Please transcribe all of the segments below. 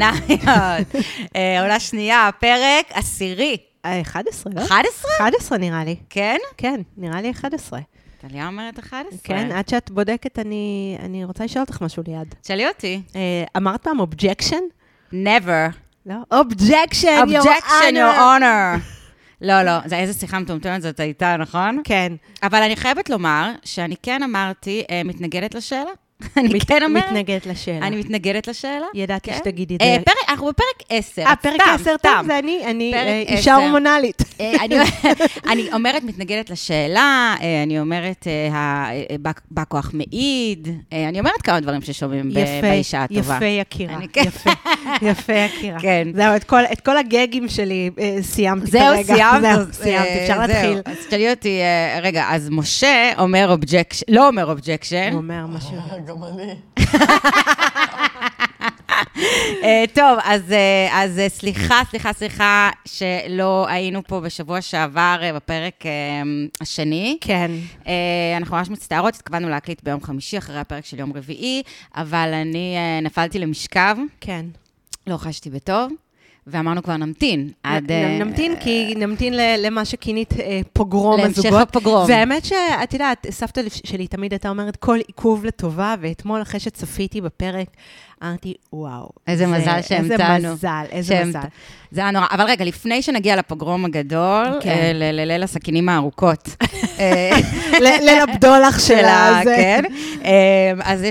פלסטיניות. אה, עולה שנייה, פרק עשירי. 11, לא? 11? 11 נראה לי. כן? כן, נראה לי 11. טליה אומרת 11. כן, עד שאת בודקת, אני, אני רוצה לשאול אותך משהו ליד. תשאלי אותי. אה, אמרת פעם objection? never. לא? objection, objection, your honor. לא, לא, זה איזה שיחה מטומטמת זאת הייתה, נכון? כן. אבל אני חייבת לומר שאני כן אמרתי, אה, מתנגדת לשאלה. אני כן אומרת. מתנגדת לשאלה. אני מתנגדת לשאלה. ידעתי כן. שתגידי את אה, זה. פרק- אנחנו בפרק 10. אה, פרק 10 טוב, זה אני, אני אה. אישה הורמונלית. אה, אני- אני אומרת, מתנגדת לשאלה, אה, אני אומרת, אה, אה, בא- כוח מעיד, אה, אני אומרת כמה דברים ששומעים באישה הטובה. יפה יקירה, אני כן. יפה, יפה יקירה. כן. זהו, את כל- את כל הגגים שלי אה, סיימתי זהו, כרגע. סיימת. זהו, סיימתי, אה, אפשר זהו. להתחיל. אז תשאלי אותי, אה, רגע, אז משה אומר objection, לא אומר objection. הוא אומר משהו. גם אני. אה, טוב, אז, אה, אז אה, סליחה, סליחה, סליחה, שלא היינו פה בשבוע שעבר בפרק השני. כן. אנחנו ממש מצטערות, התכוונו להקליט ביום חמישי אחרי הפרק של יום רביעי, אבל אני נפלתי למשכב, כן. לא חשתי בטוב, ואמרנו כבר נמתין עד... אה, נמתין, כי נמתין ל- למה שכינית אה, פוגרום להמשך הזוגות. הפוגרום. והאמת שאת יודעת, סבתא שלי תמיד הייתה אומרת, כל עיכוב לטובה, ואתמול אחרי שצפיתי בפרק, אמרתי, וואו. איזה זה- מזל שהמתנו. איזה מזל, איזה שהמת- מזל. זה היה נורא. אבל רגע, לפני שנגיע לפוגרום הגדול, כן. אה, לליל הסכינים הארוכות. אה, ליל הבדולח שלה. כן. אה, אז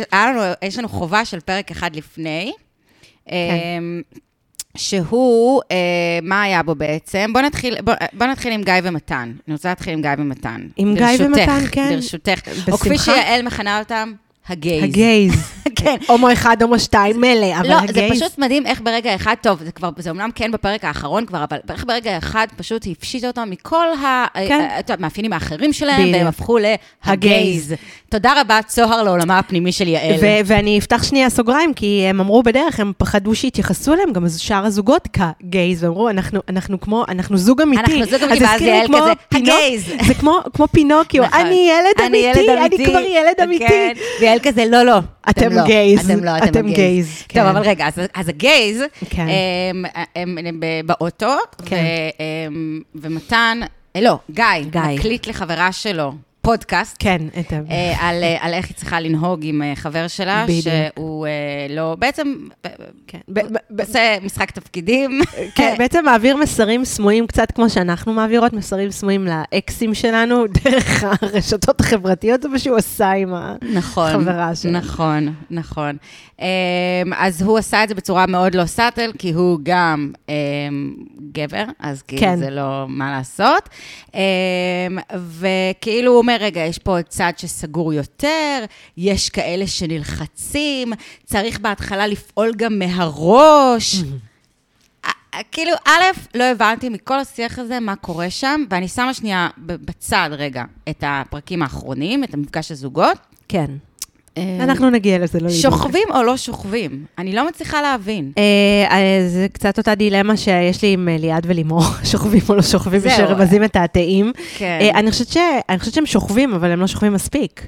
יש לנו חובה של פרק אחד לפני. כן. שהוא, אה, מה היה בו בעצם? בוא נתחיל, בוא, בוא נתחיל עם גיא ומתן. אני רוצה להתחיל עם גיא ומתן. עם גיא ומתן, כן. ברשותך. או כפי בשמחה. שיעל מכנה אותם, הגייז. הגייז. כן. הומו אחד, הומו שתיים, מילא, אבל לא, הגייז... זה פשוט מדהים איך ברגע אחד, טוב, זה כבר, זה אומנם כן בפרק האחרון כבר, אבל איך ברגע אחד פשוט הפשיטה אותם מכל ה... כן. אה, יודעת, המאפיינים האחרים שלהם. והם הפכו להגייז. הגייז. תודה רבה, צוהר לעולמה הפנימי של יעל. ואני אפתח שנייה סוגריים, כי הם אמרו בדרך, הם פחדו שיתייחסו אליהם, גם שאר הזוגות כגייז, ואמרו, אנחנו, אנחנו כמו, אנחנו זוג אמיתי. אנחנו זוג אמיתי, אז ואז יעל כמו כזה, הגייז. זה כמו, כמו פינוקיו, נכון. אני ילד אמיתי, אני כבר ילד אמיתי. ויעל כזה, לא, לא. אתם לא, גייז, אתם לא, אתם אתם גייז, גייז. כן. טוב, אבל רגע, אז- אז הגייז, כן. הם- הם הם ב- באוטו, כן. ו- הם- ומתן, לא, גיא, גיא. מקליט לחברה שלו פודקאסט. כן, את ה... אה, על, אה, על איך היא צריכה לנהוג עם אה, חבר שלה, בדיוק. שהוא לא, בעצם כן. עושה משחק תפקידים. כן, בעצם מעביר מסרים סמויים קצת כמו שאנחנו מעבירות, מסרים סמויים לאקסים שלנו, דרך הרשתות החברתיות, זה מה שהוא עשה עם. נכון, חברה שלו. נכון, נכון. Um, אז הוא עשה את זה בצורה מאוד לא סאטל, כי הוא גם um, גבר, אז כאילו כן. זה לא מה לעשות. Um, וכאילו הוא אומר, רגע, יש פה צד שסגור יותר, יש כאלה שנלחצים, צריך בהתחלה לפעול גם מהראש. א- כאילו, א', לא הבנתי מכל השיח הזה מה קורה שם, ואני שמה שנייה בצד רגע את הפרקים האחרונים, את המפגש הזוגות. כן. אה, אנחנו נגיע לזה, לא להתווכח. שוכבים או לא שוכבים? אני לא מצליחה להבין. אה, אה, זה קצת אותה דילמה שיש לי עם ליעד ולימור, שוכבים או לא שוכבים, זהו. ושרמזים את התאים. כן. אני חושבת שהם שוכבים, אבל הם לא שוכבים מספיק.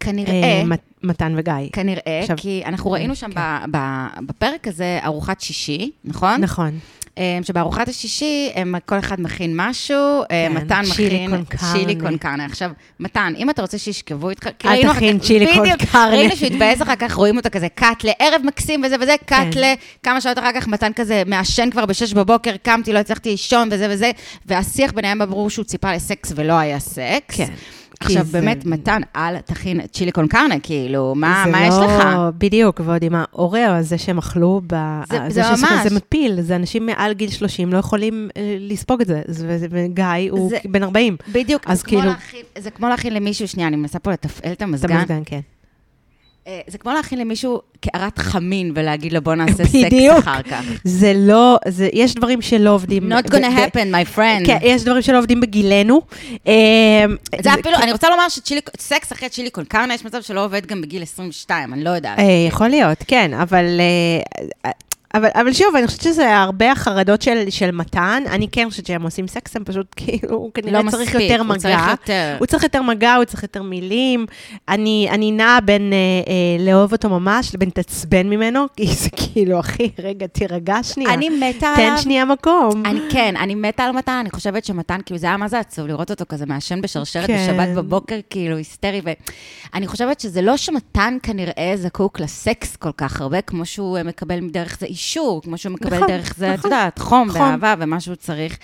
כנראה, אה, מת- מתן וגיא. כנראה, כי אנחנו ראינו שם ב- בפרק הזה ארוחת שישי, נכון? נכון. אה, שבארוחת השישי, הם, כל אחד מכין משהו, אה, כן, מתן מכין. צ'ילי קון קרנה. עכשיו, מתן, אם אתה רוצה שישכבו איתך, אל אחר תכין צ'ילי קון קרנה. ראינו שהוא התבאס אחר כך, רואים אותו כזה קאטלה, ערב מקסים וזה וזה, כן. קאטלה, כמה שעות אחר כך מתן כזה מעשן כבר בשש בבוקר, קמתי, לא הצלחתי לישון וזה וזה, והשיח ביניהם ברור שהוא ציפה לסקס ולא היה סקס. כן. עכשיו, זה- באמת, מתן, אל תכין צ'ילי קון קרנה, כאילו, מה זה מה יש לא- לך? בדיוק, ועוד עם האוריו הזה שהם אכלו, ב- זה- זה שזה- ממש. זה מפיל, זה אנשים מעל גיל 30 לא יכולים אה, לספוג את זה, זה- וגיא הוא זה- בן 40. בדיוק, אז זה כמו כאילו- להכין- זה כמו להכין למישהו, שנייה, אני מנסה פה לתפעל את את המזגן. המזגן, כן. אה, זה כמו להכין למישהו קערת חמין ולהגיד לו, בוא נעשה סקס. אחר כך. זה לא, זה, יש דברים שלא עובדים. Not gonna happen, my friend. כן, יש דברים שלא עובדים בגילנו. אה, זה אפילו, אני רוצה לומר שסקס אחרי צ'ילי קון קרנה, יש מצב שלא עובד גם בגיל 22, אני לא יודעת. אה, יכול להיות, כן, אבל אבל, אבל שוב, אני חושבת שזה הרבה החרדות של, של מתן. אני כן חושבת שהם עושים סקס, הם פשוט כאילו, הוא כנראה לא צריך מספיק, יותר הוא מגע. צריך יותר. הוא צריך יותר מגע, הוא צריך יותר מילים. אני, אני נעה בין אה, אה, לאהוב אותו ממש לבין תעצבן ממנו, כי זה כאילו, אחי, רגע, תירגע שנייה. אני מתה תן עליו. שנייה מקום. אני כן, אני מתה על מתן, אני חושבת שמתן, כאילו זה היה מה זה עצוב לראות אותו כזה מעשן בשרשרת כן. בשבת בבוקר, כאילו היסטרי, ואני חושבת שזה לא שמתן כנראה זקוק לסקס כל כך הרבה, כמו שהוא אה, מקבל דרך זה אישור, כמו שהוא מקבל נכון, דרך זה, את נכון, יודעת, חום נכון. ואהבה ומה שהוא צריך.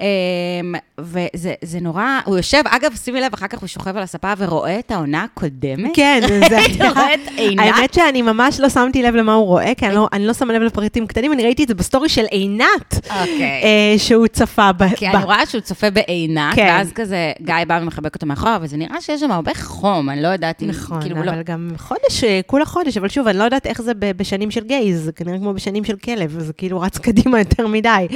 אמ, וזה זה נורא, הוא יושב, אגב, שימי לב, אחר כך הוא שוכב על הספה ורואה את העונה הקודמת. כן, זה רואה את עינת? האמת שאני ממש לא שמתי לב למה הוא רואה, כי אני לא, אני לא שמה לב לפרטים קטנים, אני ראיתי את זה בסטורי של עינת, אוקיי. אה, שהוא צפה ב... כי אני רואה שהוא צופה בעינת, כן. ואז כזה גיא בא ומחבק אותו מאחורה, וזה נראה שיש שם הרבה חום, אני לא יודעת אם... נכון, כאילו, לא... אבל גם חודש, אה, כולה חודש, אבל שוב, אני לא יודעת איך זה בשנים של גייז, כנראה כמו בשנים של כלב, זה כאילו רץ קדימה יותר מדי,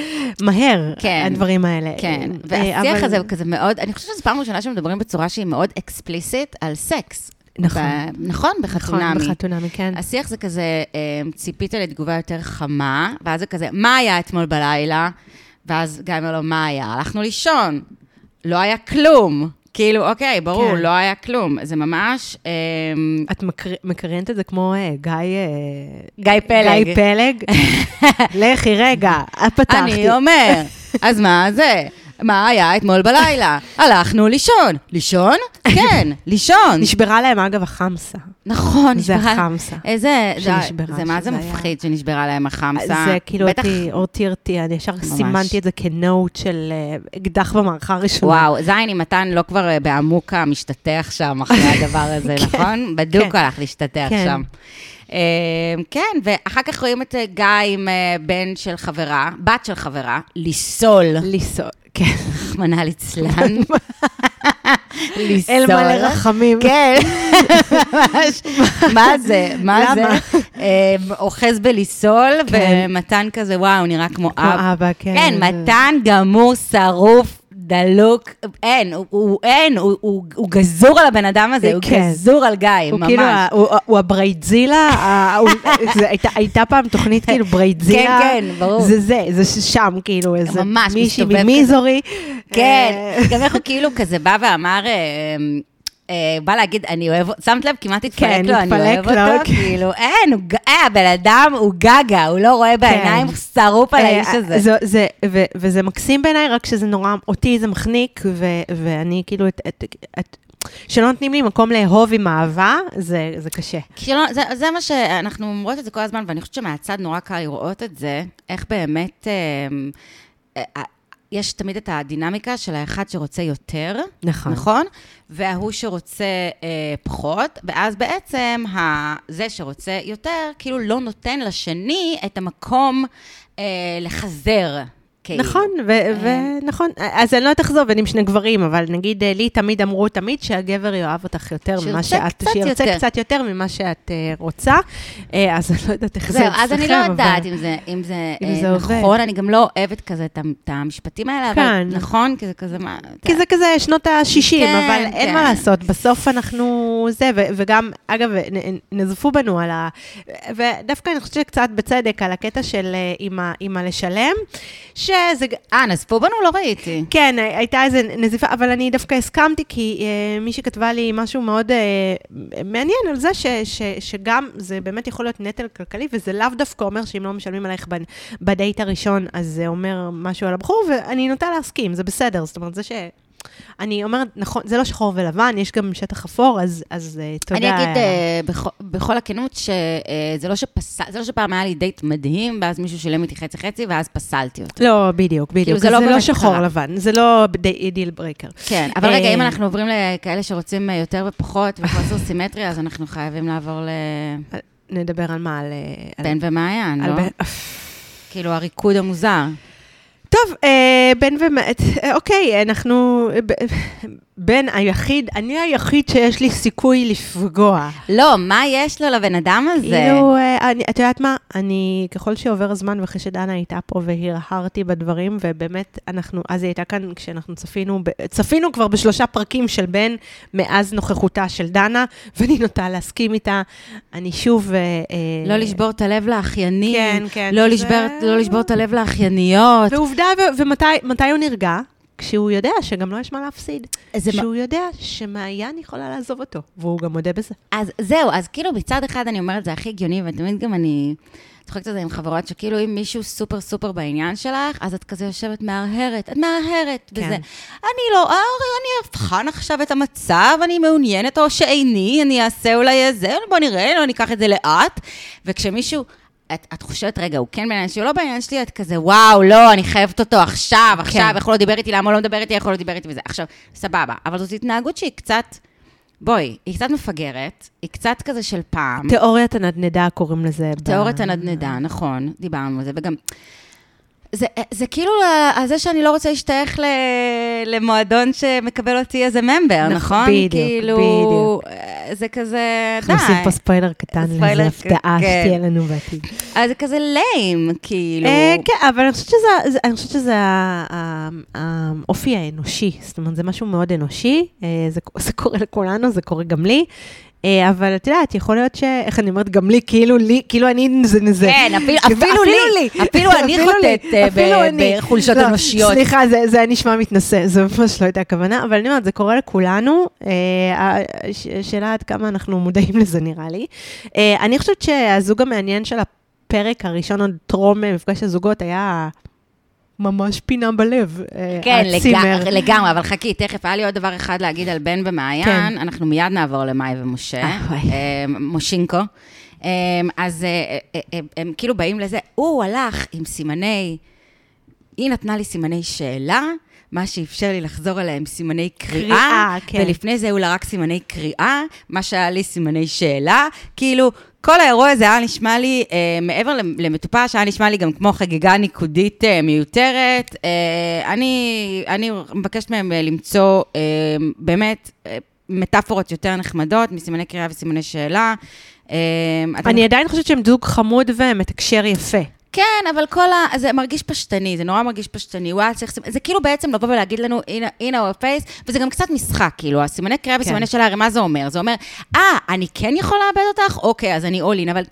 מהר, כן. הדברים האלה. כן, אה, והשיח אבל- הזה הוא כזה מאוד, אני חושבת שזו פעם ראשונה שמדברים בצורה שהיא מאוד אקספליסית על סקס. נכון. ב- נכון, נכון, בחתונמי. בחתונמי, כן. השיח זה כזה, אה, ציפית לתגובה יותר חמה, ואז זה כזה, מה היה אתמול בלילה? ואז גיא אומר לו, מה היה? הלכנו לישון. לא היה כלום. כאילו, אוקיי, ברור, כן. לא היה כלום. זה ממש... אה, את מקר- מקריינת את זה כמו אה, גיא... אה, גיא פלג. גיא פלג. לכי, רגע, פתחתי. אני אומר, אז מה זה? מה היה אתמול בלילה? הלכנו לישון. לישון? כן, לישון. נשברה להם, אגב, החמסה. נכון, זה נשברה. החמסה. איזה, זה, שנשברה, זה מה זה מפחיד שנשברה להם החמסה. זה כאילו אותי, אותי הרתיע, אני ישר סימנתי את זה כנוט של אה, אקדח במערכה הראשונה. וואו, זין עם מתן לא כבר אה, בעמוקה משתטח שם אחרי הדבר הזה, נכון? בדוק כן. הלך להשתטח כן. שם. אה, כן, ואחר כך רואים את אה, גיא עם אה, בן של חברה, בת של חברה, ליסול, ליסול, כן. רחמנא ליצלן. ליסול. אל מלא רחמים. כן, ממש. מה זה? מה? זה? אה, אוחז בליסול, כן. ומתן כזה, וואו, נראה כמו כמו אב. אבא, כן. כן, מתן גמור, שרוף. דלוק, אין, הוא- הוא אין, הוא- הוא הוא גזור על הבן אדם הזה, הוא כן. גזור על גיא, הוא כאילו, ממש. הוא- הוא הברייטזילה, ה- הוא- זה הייתה- הייתה פעם תוכנית כאילו ברייטזילה. כן, כן, ברור. זה זה, זה שם, כאילו, איזה מישהי ממיזורי. כן, אה, גם איך הוא כאילו כזה בא ואמר, אה, אה, בא להגיד, אני אוהב, שמת לב, כמעט התפלק כן, לו, אני אוהב אותו, כן. כאילו, אין, הוא אה, הבן אדם הוא גגה, הוא לא רואה בעיניים, הוא שרוף על אה, האיש הזה. זה- זה- ו- וזה מקסים בעיניי, רק שזה נורא, אותי זה מחניק, ו- ואני כאילו, את- את- את- שלא נותנים לי מקום לאהוב עם אהבה, זה זה קשה. כי לא, זה, זה מה שאנחנו אומרות את זה כל הזמן, ואני חושבת שמהצד נורא קל לראות את זה, איך באמת, אה, אה, אה, יש תמיד את הדינמיקה של האחד שרוצה יותר, נכון. נכון? וההוא שרוצה אה, פחות, ואז בעצם ה, זה שרוצה יותר, כאילו לא נותן לשני את המקום אה, לחזר. כאילו. נכון, ונכון, אז אני לא יודעת איך זה עובד עם שני גברים, אבל נגיד אה, לי תמיד אמרו תמיד שהגבר יאהב אותך יותר ממה שאת, שירצה. קצת יותר ממה שאת אה, רוצה, אה, אז אני לא יודעת איך זה אצלכם. אז אני לא אבל- יודעת אם זה, אה. נכון, אני גם לא אוהבת כזה את המשפטים האלה, אבל כן. נכון, כי זה כזה מה... כי זה כזה שנות ה-60, כן, אבל אין כן. מה לעשות, בסוף אנחנו זה, וגם, אגב, נזפו בנו על ה... ודווקא אני חושבת שקצת בצדק, על הקטע של אה, עם הלשלם, שזה... אה, נזפו בנו? לא ראיתי. כן, הייתה איזו נזיפה, אבל אני דווקא הסכמתי, כי אה, מישהי כתבה לי משהו מאוד אה, מעניין על זה, ש, ש, שגם זה באמת יכול להיות נטל כלכלי, וזה לאו דווקא אומר שאם לא משלמים עלייך בד- בדייט הראשון, אז זה אומר משהו על הבחור, ואני נוטה להסכים, זה בסדר. זאת אומרת, זה ש... אני אומרת, נכון, זה לא שחור ולבן, יש גם שטח אפור, אז, אז אה, תודה. אני אגיד אה, בכ- בכל הכנות, שזה לא שפסל, זה לא שפעם היה לי דייט מדהים, ואז מישהו שילם איתי חצי-חצי, ואז פסלתי אותו. לא, בדיוק, בדיוק. זה זה לא לא, באמת שחור קרה. לבן, זה לא די- deal breaker. כן, אבל רגע, אה, אם אנחנו עוברים לכאלה שרוצים אה, יותר ופחות, וחוסר סימטריה, אז אנחנו חייבים לעבור נדבר על מה? על... אה, לבן ומעיין, לא? בן- כאילו, הריקוד המוזר. טוב, אה, בן ומעט, אה, אוקיי, אנחנו... בן היחיד, אני היחיד שיש לי סיכוי לפגוע. לא, מה יש לו לבן אדם הזה? כאילו, אה, אני- את יודעת מה? אני, ככל שעובר הזמן, ואחרי שדנה הייתה פה והרהרתי בדברים, ובאמת, אנחנו, אז היא הייתה כאן כשאנחנו צפינו, צפינו כבר בשלושה פרקים של בן, מאז נוכחותה של דנה, ואני נוטה להסכים איתה. אני שוב... אה, אה, לא לשבור את הלב לאחיינים. כן, כן, לא שזה- לשבור, לא לשבור את הלב לאחייניות. ועובדה, ו- ומתי מתי הוא נרגע? כשהוא יודע שגם לא יש מה להפסיד. זה שהוא יודע שמעיין יכולה לעזוב אותו, והוא גם מודה בזה. אז זהו, אז כאילו מצד אחד אני אומרת, זה הכי הגיוני, ותמיד גם אני צוחקת על זה עם חברות, שכאילו אם מישהו סופר סופר בעניין שלך, אז את כזה יושבת מהרהרת, את מהרהרת, כן. וזה. אני לא, הרי אני אבחן עכשיו את המצב, אני מעוניינת או שאיני, אני אעשה אולי איזה, בוא נראה, לא ניקח את זה לאט. וכשמישהו... את, את חושבת, רגע, הוא כן בעניין שלי, הוא לא בעניין שלי, את כזה, וואו, לא, אני חייבת אותו עכשיו, עכשיו, איך הוא לא דיבר איתי, למה הוא לא מדבר איתי, איך הוא לא דיבר איתי וזה. עכשיו, סבבה, אבל זאת התנהגות שהיא קצת, בואי, היא קצת מפגרת, היא קצת כזה של פעם. תיאוריית הנדנדה קוראים לזה. ב- תיאוריית הנדנדה, נכון, דיברנו על זה, וגם... זה, זה כאילו זה שאני לא רוצה להשתייך ל, למועדון שמקבל אותי איזה ממבר, נכון, נכון? בדיוק, כאילו, בדיוק. אה, זה כזה, די. אנחנו עושים פה ספיילר קטן לאיזה הפתעה כן. שתהיה לנו בעתיד. אז זה כזה ליים, כאילו. אה, כן, אבל אני חושבת שזה- זה- אני חושבת שזה האופי האנושי, זאת אומרת, זה משהו מאוד אנושי, אה, זה זה קורה לכולנו, זה קורה גם לי. אה, אבל את יודעת, יכול להיות ש... איך אני אומרת, גם לי, כאילו לי, כאילו אני זה. כן, אפילו, אפילו לי, אפילו אני חוטאת אה. בחולשות לא, אנושיות. סליחה, זה, זה היה נשמע מתנשא, זו ממש לא הייתה הכוונה, אבל אני אומרת, זה קורה לכולנו. אה, הש- השאלה עד כמה אנחנו מודעים לזה, נראה לי. אני חושבת שהזוג המעניין של הפרק הראשון, עוד טרום מפגש הזוגות, היה ממש פינה בלב. אה, כן, הצימר. לג... לגמרי, אבל חכי, תכף, היה לי עוד דבר אחד להגיד על בן ומעיין. כן. אנחנו מיד נעבור למאי ומשה, אה. אה, מושינקו. אז אה, הם כאילו באים לזה, הוא הלך עם סימני, היא נתנה לי סימני שאלה, מה שאפשר לי לחזור אליה עם סימני קריאה, קריאה, כן. ולפני זה היו לה רק סימני קריאה, מה שהיה לי סימני שאלה. כאילו, כל האירוע הזה היה נשמע לי, אה, מעבר למטופש, היה נשמע לי גם כמו חגיגה ניקודית אה, מיותרת. אה, אני, אני מבקשת מהם אה, למצוא אה, באמת אה, מטאפורות יותר נחמדות מסימני קריאה וסימני שאלה. אה, אתם אני עדיין חושבת שהם זוג חמוד ומתקשר יפה. כן, אבל כל ה... זה מרגיש פשטני, זה נורא מרגיש פשטני. הוא היה צריך... זה כאילו בעצם לבוא ולהגיד לנו, הנה, our face, וזה גם קצת משחק, כאילו, הסימני קריאה כן. וסימני שאלה, הרי מה זה אומר? זה אומר, אה, אני כן יכול לאבד אותך? אוקיי, אז אני in, אבל...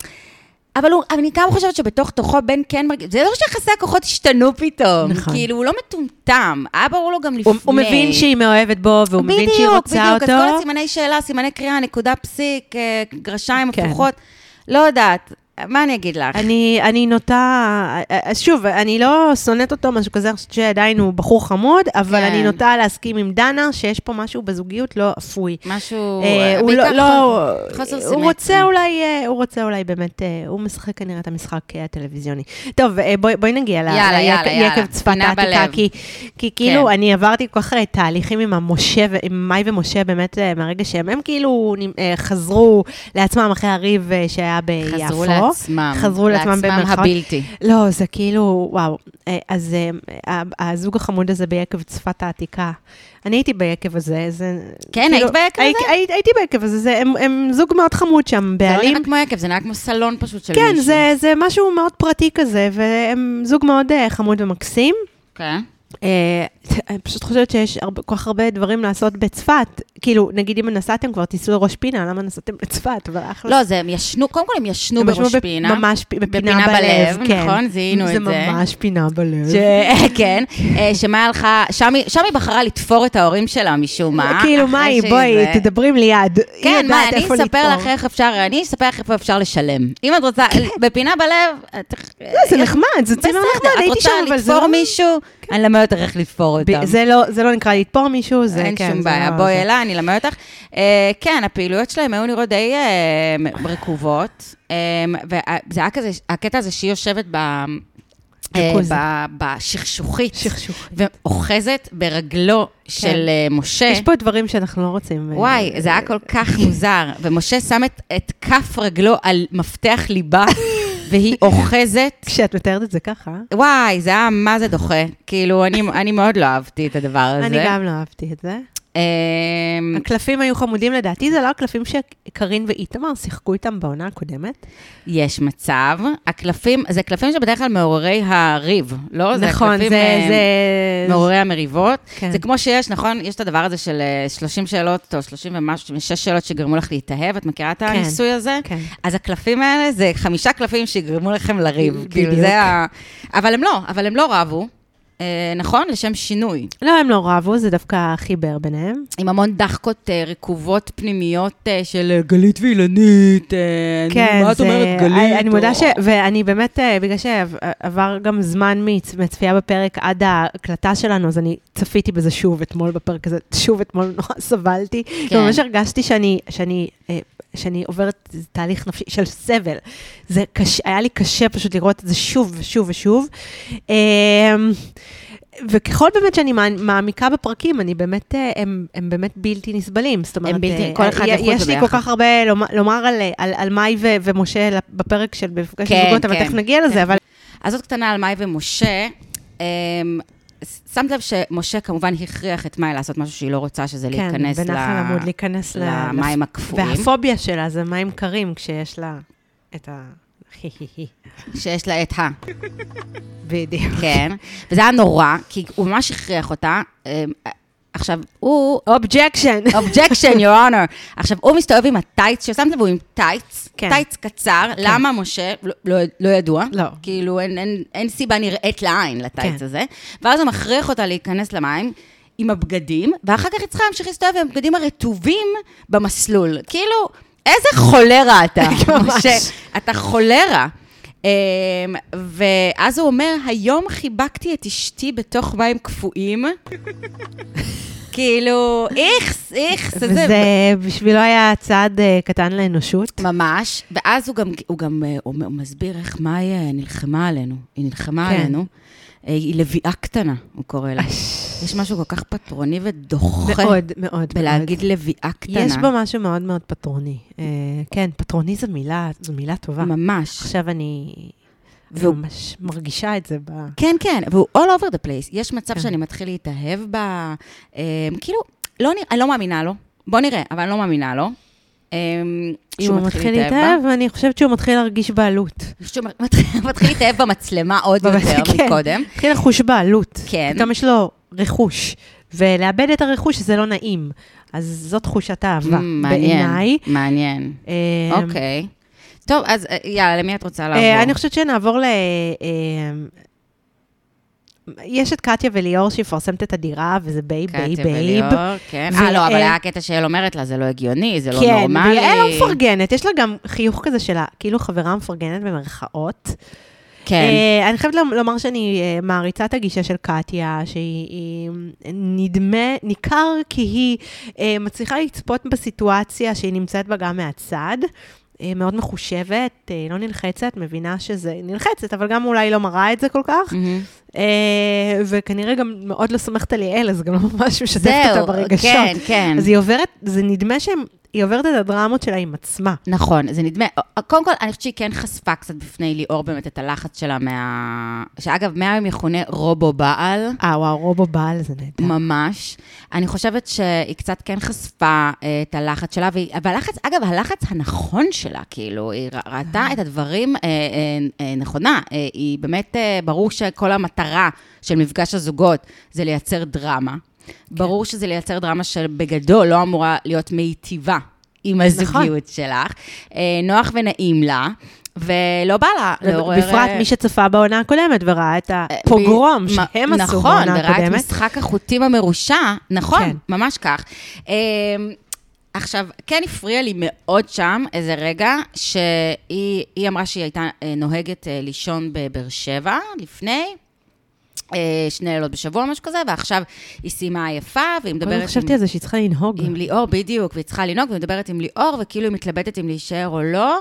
אבל הוא, אני גם חושבת שבתוך תוכו בן כן מרגיש, זה לא שיחסי הכוחות השתנו פתאום. נכון. כאילו, הוא לא מטומטם, היה ברור לו גם לפני. הוא, הוא מבין שהיא מאוהבת בו, והוא מבין שהיא רוצה בדיוק, אותו. בדיוק, אז כל הסימני שאלה, סימני קריאה, נקודה פסיק, אה, גרשיים כן. הפוכות, לא יודעת, מה אני אגיד לך? אני, אני נוטה, שוב, אני לא שונאת אותו, משהו כזה, אני חושבת שעדיין הוא בחור חמוד, אבל כן. אני נוטה להסכים עם דנה, שיש פה משהו בזוגיות לא אפוי. משהו, אה, הוא בעיקר לא, לא, חוסר הוא סימטריה. רוצה אולי, אה, הוא רוצה אולי באמת, אה, הוא משחק כנראה את המשחק אה, הטלוויזיוני. טוב, אה, בואי בואי נגיע יאללה, ל- יאללה, יקב יאללה. צפת העתיקה. כי, כי כאילו, כן. אני עברתי כל כך אה, תהליכים עם המשה, עם מאי ומשה, באמת, אה, מהרגע שהם, הם כאילו אה, חזרו לעצמם אחרי הריב אה, שהיה ביפו. חזרו לעצמם. חזרו לעצמם לעצמם במרכאות. הבלתי. לא, זה כאילו, וואו. אה, אז אה, הזוג החמוד הזה ביקב צפת העתיקה, אני הייתי ביקב הזה, זה... כן, כאילו, היית ביקב הי- הזה? הי- הייתי ביקב הזה, זה- הם- הם זוג מאוד חמוד שם, זה לא בעלים. נראה כמו יקב, זה נראה כמו סלון פשוט של כן, מישהו. זה, זה משהו מאוד פרטי כזה, והם זוג מאוד אה, חמוד ומקסים. כן. אה, אני פשוט חושבת שיש כל כך הרבה דברים לעשות בצפת. כאילו, נגיד אם נסעתם כבר, תיסעו לראש פינה, למה נסעתם לצפת? אבל אחלה. לא, זה הם ישנו, קודם כל הם ישנו בראש פינה. ממש בפינה בפינה בלב, כן. נכון, זיהינו את זה. זה ממש פינה בלב. ש... כן, אה, שמה הלכה, שם היא- בחרה לתפור את ההורים שלה משום מה. כאילו, מאי, בואי, תדברי לי יד. היא כן, מה, אני אספר. לך איך אפשר, אני אספר לך איפה אפשר לשלם. אם את רוצה, בפינה בלב, את- לא, זה נחמד, זה צימר נחמד, בסדר, הייתי שם, את אבל רוצה זה לתפור לא... מישהו, אלמד אותך איך לתפור אותם. זה לא- זה לא נקרא לתפור מישהו, זה אין כן. שום זה בעיה, לא- בואי אליי, אני אלמד אותך. אה, כן, הפעילויות שלהם היו נראות די אה, רקובות, אה, וזה היה כזה, הקטע הזה שהיא יושבת ב... בשכשוכית, שכשוך. ואוחזת ברגלו של אה, משה. יש פה דברים שאנחנו לא רוצים. וואי, זה היה כל כך מוזר. ומשה שם את, את כף רגלו על מפתח ליבה, והיא אוחזת. כשאת מתארת את זה ככה. וואי, זה היה מה זה דוחה. כאילו, אני, אני מאוד לא אהבתי את הדבר הזה. אני גם לא אהבתי את זה. אמ, הקלפים היו חמודים לדעתי, זה לא הקלפים שקרין ואיתמר שיחקו איתם בעונה הקודמת. יש מצב. הקלפים, זה קלפים שבדרך כלל מעוררי הריב, לא? זה נכון, הקלפים, זה... אה, זה... מעוררי המריבות. כן. זה כמו שיש, נכון? יש את הדבר הזה של אה, 30 שאלות, או 30 ומשהו, 6 שאלות שגרמו לך להתאהב, את מכירה את הניסוי הזה? כן. אז הקלפים האלה זה חמישה קלפים שיגרמו לכם לריב. כאילו, בדיוק. זה ה... אבל הם לא, אבל הם לא רבו, אה, נכון? לשם שינוי. לא, הם לא רבו, זה דווקא חיבר ביניהם. עם המון דחקות אה, רקובות פנימיות אה, של אה, גלית ואילנית. אה, אני- מה את אומרת, גלית? אני, מודה ש... ואני באמת, אה, בגלל שעבר גם זמן מצ- מצפייה בפרק עד ההקלטה שלנו, אז אני צפיתי בזה שוב אתמול בפרק הזה, שוב אתמול נורא סבלתי. כן. ממש הרגשתי שאני, שאני, עוברת תהליך נפשי של סבל. זה קשה, היה לי קשה פשוט לראות את זה שוב ושוב ושוב. אה, וככל באמת שאני מע- מעמיקה בפרקים, אני באמת, אה, הם, הם באמת בלתי נסבלים. זאת אומרת, בלתי- אה, כל אחד אה, לחוד יש לי כל. כך הרבה לומר, לומר על, על, על מאי ו- ומשה בפרק של מפגש כן, הזוגות, אבל כן, תכף נגיע לזה, כן. אבל אז זאת קטנה על מאי ומשה. אמ, שמת לב שמשה כמובן הכריח את מאי לעשות משהו שהיא לא רוצה, שזה כן, להיכנס ל- בנחל עמוד, להיכנס למים הקפואים, והפוביה שלה זה מים קרים, כשיש לה את ה... שיש לה את ה... בדיוק. כן. וזה היה נורא, כי הוא ממש הכריח אותה. עכשיו, הוא... objection. objection, your honor. עכשיו, הוא מסתובב עם הטייץ, ששמת לב, הוא עם טייץ, כן. טייץ קצר. למה משה? לא- לא- לא ידוע. לא. כאילו, אין- אין- אין סיבה נראית לעין לטייץ כן. הזה. ואז הוא מכריח אותה להיכנס למים. עם הבגדים, ואחר כך היא צריכה להמשיך להסתובב עם הבגדים הרטובים במסלול. כאילו, איזה חולרה אתה, ממש. משה. אתה חולרה. אמ, ואז הוא אומר, היום חיבקתי את אשתי בתוך מים קפואים. כאילו, איכס, איכס, איזה... וזה בשבילו היה צעד אה, קטן לאנושות. ממש, ואז הוא גם, הוא גם אה, הוא הוא מסביר איך מאי אה, נלחמה עלינו. היא נלחמה כן. עלינו. היא לביאה קטנה, הוא קורא לה. יש משהו כל כך פטרוני ודוחה מאוד, מאוד. בלהגיד לביאה קטנה. יש בו משהו מאוד מאוד פטרוני. כן, פטרוני זו מילה, זו מילה טובה. ממש. עכשיו אני והוא- ממש מרגישה את זה ב... כן, כן, והוא all over the place. יש מצב כן. שאני מתחיל להתאהב ב... אה, כאילו, לא אני לא מאמינה לו. בוא נראה, אבל אני לא מאמינה לו. אם שהוא הוא מתחיל. להתאהב, אני חושבת שהוא מתחיל להרגיש בעלות. שהוא מתחיל להתאהב במצלמה עוד יותר כן. מקודם. מתחיל לחוש בעלות. כן. פתאום יש לו רכוש, ולאבד את הרכוש זה לא נעים. אז זאת תחושת האהבה, Mm, מעניין, בעיניי. מעניין. אה, אוקיי. טוב, אז אה, יאללה, למי את רוצה לעבור? אה, אני חושבת שנעבור ל... אה, יש את קטיה וליאור שהיא מפרסמת את הדירה, וזה babe, babe, קטיה. וליאור, כן. אה, לא, אבל היה קטע שיעל אומרת לה, זה לא הגיוני, זה לא כן, נורמלי. ויעל לא מפרגנת, יש לה גם חיוך כזה שלה, כאילו חברה מפרגנת במרכאות. כן. אני חייבת לומ- לומר שאני מעריצה את הגישה של קטיה, שהיא היא, נדמה, ניכר כי היא מצליחה לצפות בסיטואציה שהיא נמצאת בה גם מהצד. אה, מאוד מחושבת, אה, לא נלחצת, מבינה שזה נלחצת, אבל גם אולי לא מראה את זה כל כך. מהמם. אה, וכנראה גם מאוד לא סומכת על יעל, אז גם לא ממש משתפת אותה זהו, ברגשות. כן, כן. אז היא עוברת, זה נדמה שהיא עוברת את הדרמות שלה עם עצמה. נכון, זה נדמה, קודם כל, אני חושבת שהיא כן חשפה קצת בפני ליאור באמת את הלחץ שלה מה... שאגב, מהיום יכונה רובו בעל. אה, וואו, רובו בעל זה נהדר. ממש. אני חושבת שהיא קצת כן חשפה אה, את הלחץ שלה, והיא, והלחץ, אגב, הלחץ הנכון שלה, כאילו, היא ראתה את הדברים אה, אה, אה, נכונה. אה, היא באמת, אה, ברור שכל המטרה של מפגש הזוגות זה לייצר דרמה. ברור שזה לייצר דרמה שבגדול לא אמורה להיות מיטיבה עם הזוגיות שלך. אה, נוח ונעים לה. ולא בא לה לעורר... בפרט אה, מי שצפה בעונה הקודמת וראה את הפוגרום ב- שהם עשו בעונה נכון, וראה את הקודמת. משחק החוטים המרושע, נכון, כן. ממש כך. אמ, עכשיו, כן הפריע לי מאוד שם איזה רגע, שהיא היא אמרה שהיא הייתה אה, נוהגת אה, לישון בבאר שבע לפני. אה, שני לילות בשבוע, משהו כזה, ועכשיו היא סיימה עייפה, והיא מדברת עם, חשבתי על זה שהיא צריכה לנהוג. עם ליאור, בדיוק, והיא צריכה לנהוג, והיא מדברת עם ליאור, וכאילו היא מתלבטת אם להישאר או לא,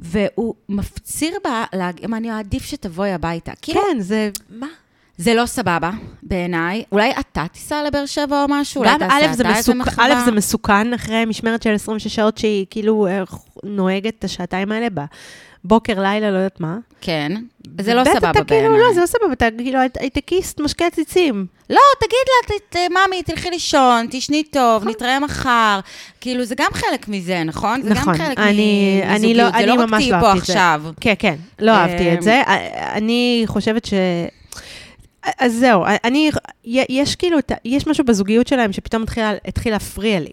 והוא מפציר בה, להג- אני עדיף שתבואי הביתה. כאילו, כן, זה... מה? זה לא סבבה, בעיניי. אולי אתה תיסע לבאר שבע או משהו? גם א', זה מסוכ-? א', זה מסוכן אחרי משמרת של 26 שעות שהיא כאילו אה, נוהגת את השעתיים האלה בבוקר, לילה, לא יודעת מה. כן. זה לא סבבה אתה כאילו, בעיניי. לא, זה לא סבבה, אתה כאילו הייטקיסט משקה עציצים. לא, תגיד לה, ממי, תלכי לישון, תשני טוב, נתראה מחר. כאילו, זה גם חלק מזה, נכון? זה נכון, גם חלק מ- אני לא- מזוגיות. זה לא רק ממש תהיי לא פה. עכשיו. כן, כן, לא אהבתי אמ, את זה. אני חושבת ש... אז זהו, אני, יש כאילו, יש משהו בזוגיות שלהם שפתאום התחיל, התחיל להפריע לי.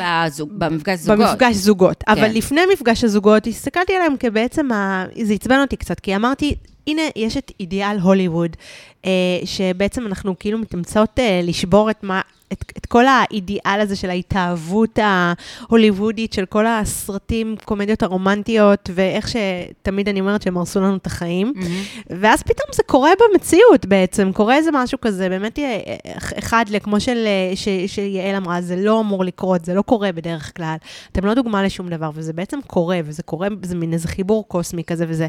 בזוג, במפגש זוגות. במפגש זוגות. אבל כן. לפני מפגש הזוגות, הסתכלתי עליהם כבעצם, ה... זה עצבן אותי קצת, כי אמרתי, הנה, יש את אידיאל הוליווד, אה, שבעצם אנחנו כאילו מתאמצות אה, לשבור את מה... את, את כל האידיאל הזה של ההתאהבות ההוליוודית, של כל הסרטים, קומדיות הרומנטיות, ואיך שתמיד אני אומרת שהם הרסו לנו את החיים. מהמם. ואז פתאום זה קורה במציאות בעצם, קורה איזה משהו כזה, באמת אה, אחד, כמו של, אה, ש, שיעל אמרה, זה לא אמור לקרות, זה לא קורה בדרך כלל. אתם לא דוגמה לשום דבר, וזה בעצם קורה, וזה קורה, זה מין איזה חיבור קוסמי כזה, וזה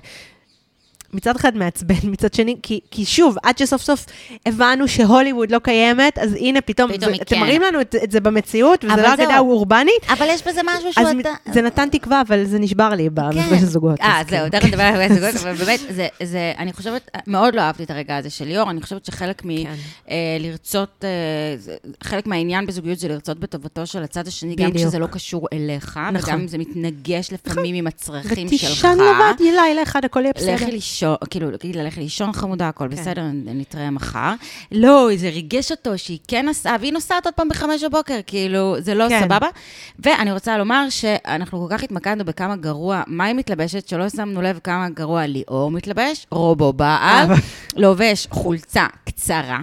מצד אחד מעצבן, מצד שני, כי, כי שוב, עד שסוף סוף הבנו שהוליווד לא קיימת, אז הנה פתאום, פתאום זה, אתם כן. מראים לנו את, את זה במציאות, וזה לא אגדה. אורבנית, אבל יש בזה משהו שהוא... אתה- זה נתן תקווה, אבל זה נשבר לי במפגש הזוגות. אה, זהו, כן. תכף נדבר על מפגש הזוגות, אבל באמת, זה, זה, אני חושבת, מאוד לא אהבתי את הרגע הזה של ליאור, אני חושבת שחלק מ... כן. אה, לרצות, אה, חלק מהעניין בזוגיות זה לרצות בטובתו של הצד השני, גם. כשזה לא קשור אליך, נכון. וגם אם זה מתנגש לפעמים עם הצרכים שלך. ותישן לבד, אחד, הכל יהיה בסדר. לישון, כאילו, להגיד לה, לכי לישון חמודה, הכל כן. בסדר, נתראה מחר. לא, זה ריגש אותו שהיא כן נסעה, והיא נוסעת עוד פעם בחמש בבוקר, כאילו, זה לא כן. סבבה. ואני רוצה לומר שאנחנו כל כך התמקדנו בכמה גרוע, מה היא מתלבשת, שלא שמנו לב כמה גרוע ליאור מתלבש, רובו בעל. לובש חולצה קצרה,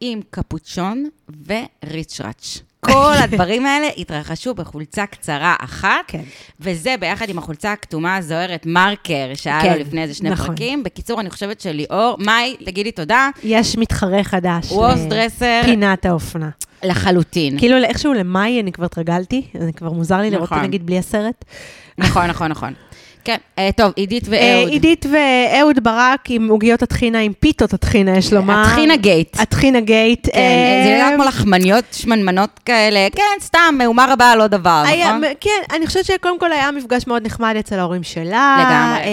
עם קפוצ'ון וריצ'ראץ'. כל הדברים האלה התרחשו בחולצה קצרה אחת, כן. וזה ביחד עם החולצה הכתומה הזוהרת מרקר, שהיה כן, לו לפני איזה שני נכון. פרקים. בקיצור, אני חושבת שליאור, מאי, תגידי תודה, יש מתחרה חדש. ווס ל- דרסר פינת האופנה. לחלוטין. כאילו, איכשהו למאי אני כבר התרגלתי, זה כבר מוזר לי לראות, נכון. נגיד, בלי הסרט. נכון, נכון, נכון. כן, אה, טוב, עידית אה, ואהוד. עידית ואהוד ברק עם עוגיות הטחינה, עם פיתות הטחינה, יש לומר. הטחינה גייט. הטחינה גייט. כן, זה אה, נראה כמו לחמניות שמנמנות כאלה, כן, סתם, מהומה רבה על עוד דבר, נכון? כן, אני חושבת שקודם כל היה מפגש מאוד נחמד אצל ההורים שלה. לגמרי.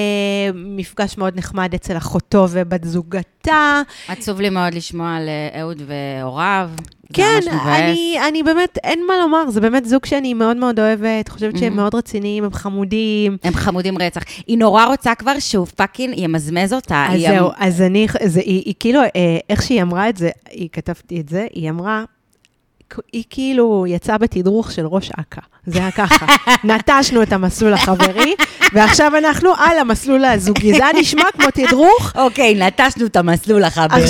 מפגש מאוד נחמד אצל אחותו ובת זוגתה. עצוב לי מאוד לשמוע על אה, אהוד והוריו. כן. אני, אני באמת, אין מה לומר, זה באמת זוג שאני מאוד מאוד אוהבת, חושבת שהם. מאוד רציניים, הם חמודים. הם חמודים רצח. היא נורא רוצה כבר שהוא fucking ימזמז אותה. אז זהו, אמ- אז אני, זה, היא, היא כאילו, אה, איך שהיא אמרה את זה, היא כתבתי את זה, היא אמרה, היא כאילו יצאה בתדרוך של ראש אכ"א. זה היה ככה, נטשנו את המסלול החברי, ועכשיו אנחנו על המסלול הזוגי. זה היה נשמע כמו תדרוך. אוקיי, נטשנו את המסלול החברי.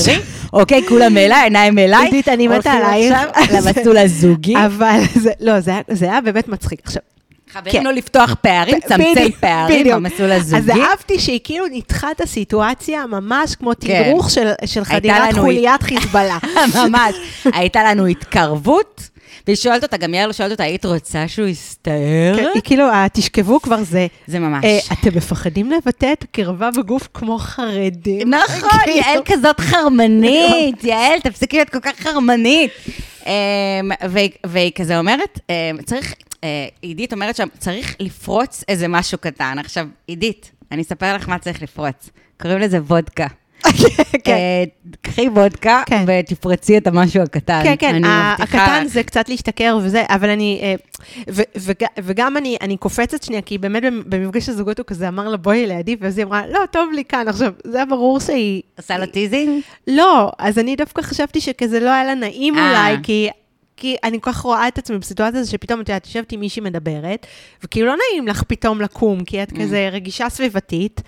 אוקיי, כולם אליי, עיניים אליי. עידית, אני מתה עלייך. למסלול הזוגי. אבל זה, לא, זה היה, זה היה באמת מצחיק. עכשיו, חברנו לא לפתוח פערים, צמצם פערים. במסלול אז הזוגי. אהבתי שהיא כאילו ניתחה את הסיטואציה ממש כמו כן. תדרוך של, של חדירת חוליית חיזבאללה. ממש. הייתה לנו התקרבות, והיא שואלת אותה, גם יעל שואלת אותה, היית רוצה שהוא יסתער? כן, היא כאילו, ה- תשכבו כבר זה. זה ממש. אה, אתם מפחדים לבטא את הקרבה בגוף כמו חרדים? נכון, כאילו. יעל כזאת חרמנית, יעל, תפסיקי להיות כל כך חרמנית. אמ, והיא- והיא כזה אומרת, אמ, צריך, אה, עידית אומרת שם, צריך לפרוץ איזה משהו קטן. עכשיו, עידית, אני אספר לך מה צריך לפרוץ. קוראים לזה וודקה. כן. אה, קחי וודקה כן. ותפרצי את המשהו הקטן. כן, כן, הקטן. זה קצת להשתכר וזה, אבל אני, אה, וגם אני, אני קופצת שנייה, כי באמת במ- במפגש הזוגות הוא כזה אמר לה, בואי לידי, ואז היא אמרה, לא, טוב לי כאן. עכשיו, זה היה ברור שהיא, עושה לו teasing? לא, אז אני דווקא חשבתי שכזה לא היה לה נעים אה. אולי, כי... כי אני כל כך רואה את עצמי בסיטואציה הזו שפתאום, את יודעת, יושבת עם מישהי מדברת, וכאילו לא נעים לך פתאום לקום, כי את כזה רגישה סביבתית.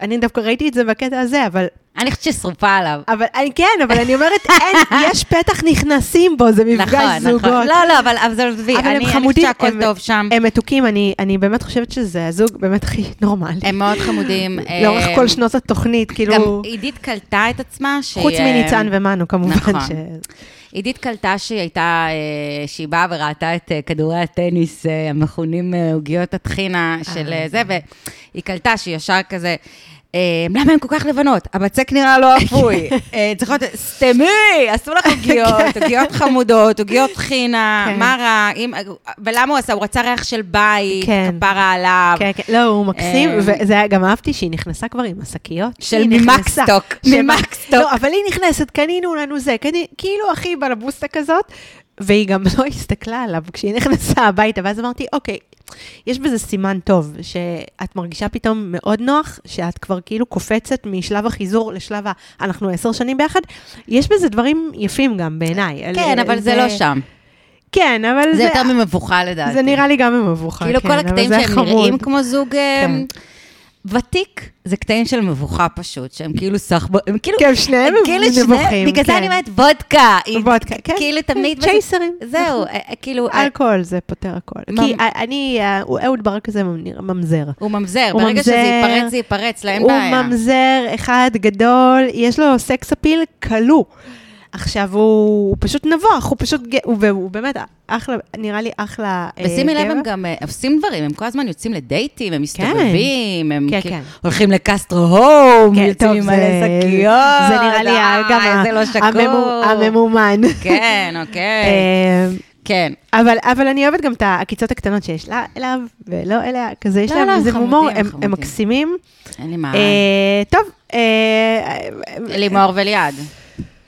אני דווקא ראיתי את זה בקטע הזה, אבל, אני חושבת ששרופה עליו. אבל אני כן, אבל אני אומרת, אין, יש פתח נכנסים בו, זה מפגש נכון, זוגות. נכון. לא, לא, אבל זה עזבי, אני אני חושבת שהכל טוב שם. הם מתוקים, אני, אני באמת חושבת שזה הזוג באמת הכי נורמלי. הם מאוד חמודים. לאורך אה, כל שנות התוכנית, גם כאילו, עידית קלטה את עצמה שהיא... חוץ אה, מניצן ומנו, כמובן. נכון. ש... עידית קלטה שהיא הייתה, אה, שהיא באה וראתה את כדורי הטניס המכונים עוגיות הטחינה של זה, והיא קלטה שהיא ישר כזה... אה, למה הן כל כך לבנות? הבצק נראה לא אפוי. אה, צריכות, סתמי, אסור לך עוגיות, עוגיות חמודות, עוגיות טחינה, כן. מה רע? ולמה הוא עשה? הוא רצה ריח של בית, כן. כפרה עליו. כן, כן, לא, הוא מקסים, אה, וזה היה, גם אהבתי שהיא נכנסה כבר עם השקיות. של. ממקסטוק, ממקסטוק. לא, אבל היא נכנסת, קנינו לנו זה, כאילו הכי בלבוסטה כזאת, והיא גם לא הסתכלה עליו כשהיא נכנסה הביתה, ואז אמרתי, אוקיי, יש בזה סימן טוב, שאת מרגישה פתאום מאוד נוח, שאת כבר כאילו קופצת משלב החיזור לשלב ה... אנחנו עשר שנים ביחד, יש בזה דברים יפים גם בעיניי. כן, אבל זה לא שם. כן, אבל זה זה... יותר ממבוכה לדעתי. זה נראה לי גם ממבוכה, כאילו כן, כל הקטעים שהם. נראים כמו זוג אה, כן. ותיק, זה קטעים של מבוכה פשוט, שהם כאילו סחבו, הם כאילו... כן, שניהם כאילו שני- נבוכים, בגלל זה כן. אני אומרת וודקה. וודקה, כן. כאילו תמיד... צ'ייסרים. זהו, אה, אה, כאילו... אה, אלכוהול זה פותר הכל. כי אני, אה, הוא- אהוד ברק הזה ממ- ממזר. הוא ממזר, הוא ברגע שזה ייפרץ, זה ייפרץ, לה אין הוא בעיה. ממזר אחד גדול, יש לו סקס אפיל כלוא. עכשיו, הוא הוא פשוט נבוך, הוא פשוט, הוא- והוא באמת אחלה, נראה לי אחלה אה, ושימי לב, גבר. הם גם אה, עושים דברים, הם כל הזמן יוצאים לדייטים, הם מסתובבים, הם כן, כאילו כן. הולכים לקסטרו הום, כן, יוצאים עם מלא שקיות. זה נראה לי ה- גם לא הממומן. כן, אוקיי. אה, כן. אבל, אבל אני אוהבת גם את העקיצות הקטנות שיש לה אליו ולא אליה, כזה יש לא, להם לא, איזה הומור, הם. הם מקסימים. אין לי מה. אה, טוב, אה, לימור וליעד.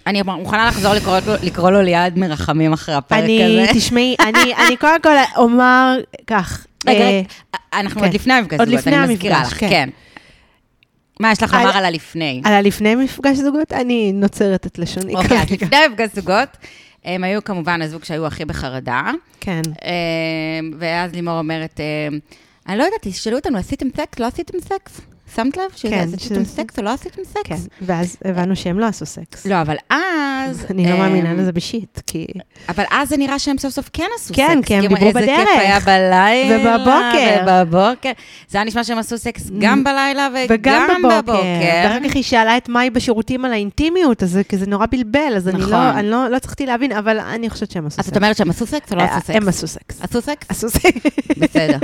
אני מוכנה לחזור לקרוא לקרוא לו ליעד מרחמים אחרי הפרק אני, הזה. תשמעי, אני, אני קודם כל אומר כך. רגע, אה, אנחנו כן. עוד לפני המפגש זוגות, אני מזכירה לך, כן. כן. מה יש לך על- לומר על הלפני? על הלפני מפגש זוגות, אני נוצרת את לשוני. אוקיי, אז. לפני המפגש זוגות, הם היו כמובן הזוג שהיו הכי בחרדה, כן. אה, ואז לימור אומרת, אה, אני לא יודעת, תשאלו אותנו, עשיתם סקס? לא עשיתם סקס? שמת לב? כן, שעשיתם ש- סקס או לא עשיתם כן, סקס? ואז הבנו שהם לא עשו סקס. לא, אבל אז... אני לא אה, מאמינה לזה ב shit, כי... אבל אז זה נראה שהם סוף סוף כן עשו סקס. כן, כי הם דיברו איזה בדרך. כיף היה בלילה. ובבוקר. ובבוקר. זה היה נשמע שהם עשו סקס גם בלילה וגם בבוקר. ואחר כך היא שאלה את מאי בשירותים על האינטימיות, אז זה נורא בלבל, אז אני נכון. לא, אני לא, לא הצלחתי להבין, אבל אני חושבת שהם עשו אז סקס. את אומרת שהם עשו סקס או לא עשו סקס? הם עשו סקס. עשו סקס? עשו סקס. בסדר.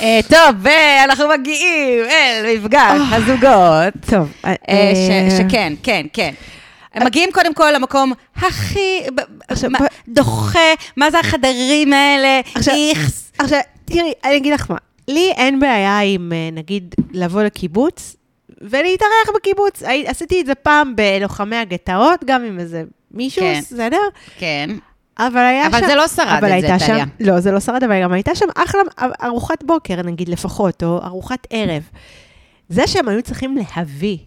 אה, טוב, ואנחנו מגיעים אל מפגש הזוגות. טוב. אה, ש- שכן, כן, כן. הם מגיעים קודם כל למקום הכי דוחה, מה זה החדרים האלה, איכס. עכשיו, תראי, אני אגיד לך מה, לי אין בעיה עם, אה, נגיד, לבוא לקיבוץ ולהתארח בקיבוץ. עשיתי את זה פעם בלוחמי הגטאות, גם עם איזה מישהו, כן. בסדר? כן. אבל היה אבל שם... זה לא שרד אבל את זה, טליה. לא, זה לא שרד, אבל גם הייתה שם אחלה ארוחת בוקר, נגיד, לפחות, או ארוחת ערב. זה שהם היו צריכים להביא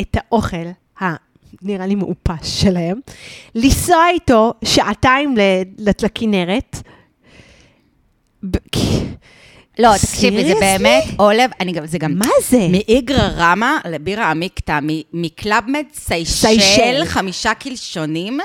את האוכל. נראה לי מעופש שלהם, לנסוע איתו שעתיים לכנרת. לא, תקשיבי, זה? באמת עולב, אני גם, זה גם... מה זה? מאיגרא רמא לבירה עמיקתא, מקלאבמד סיישל, סיישל. חמישה קלשונים.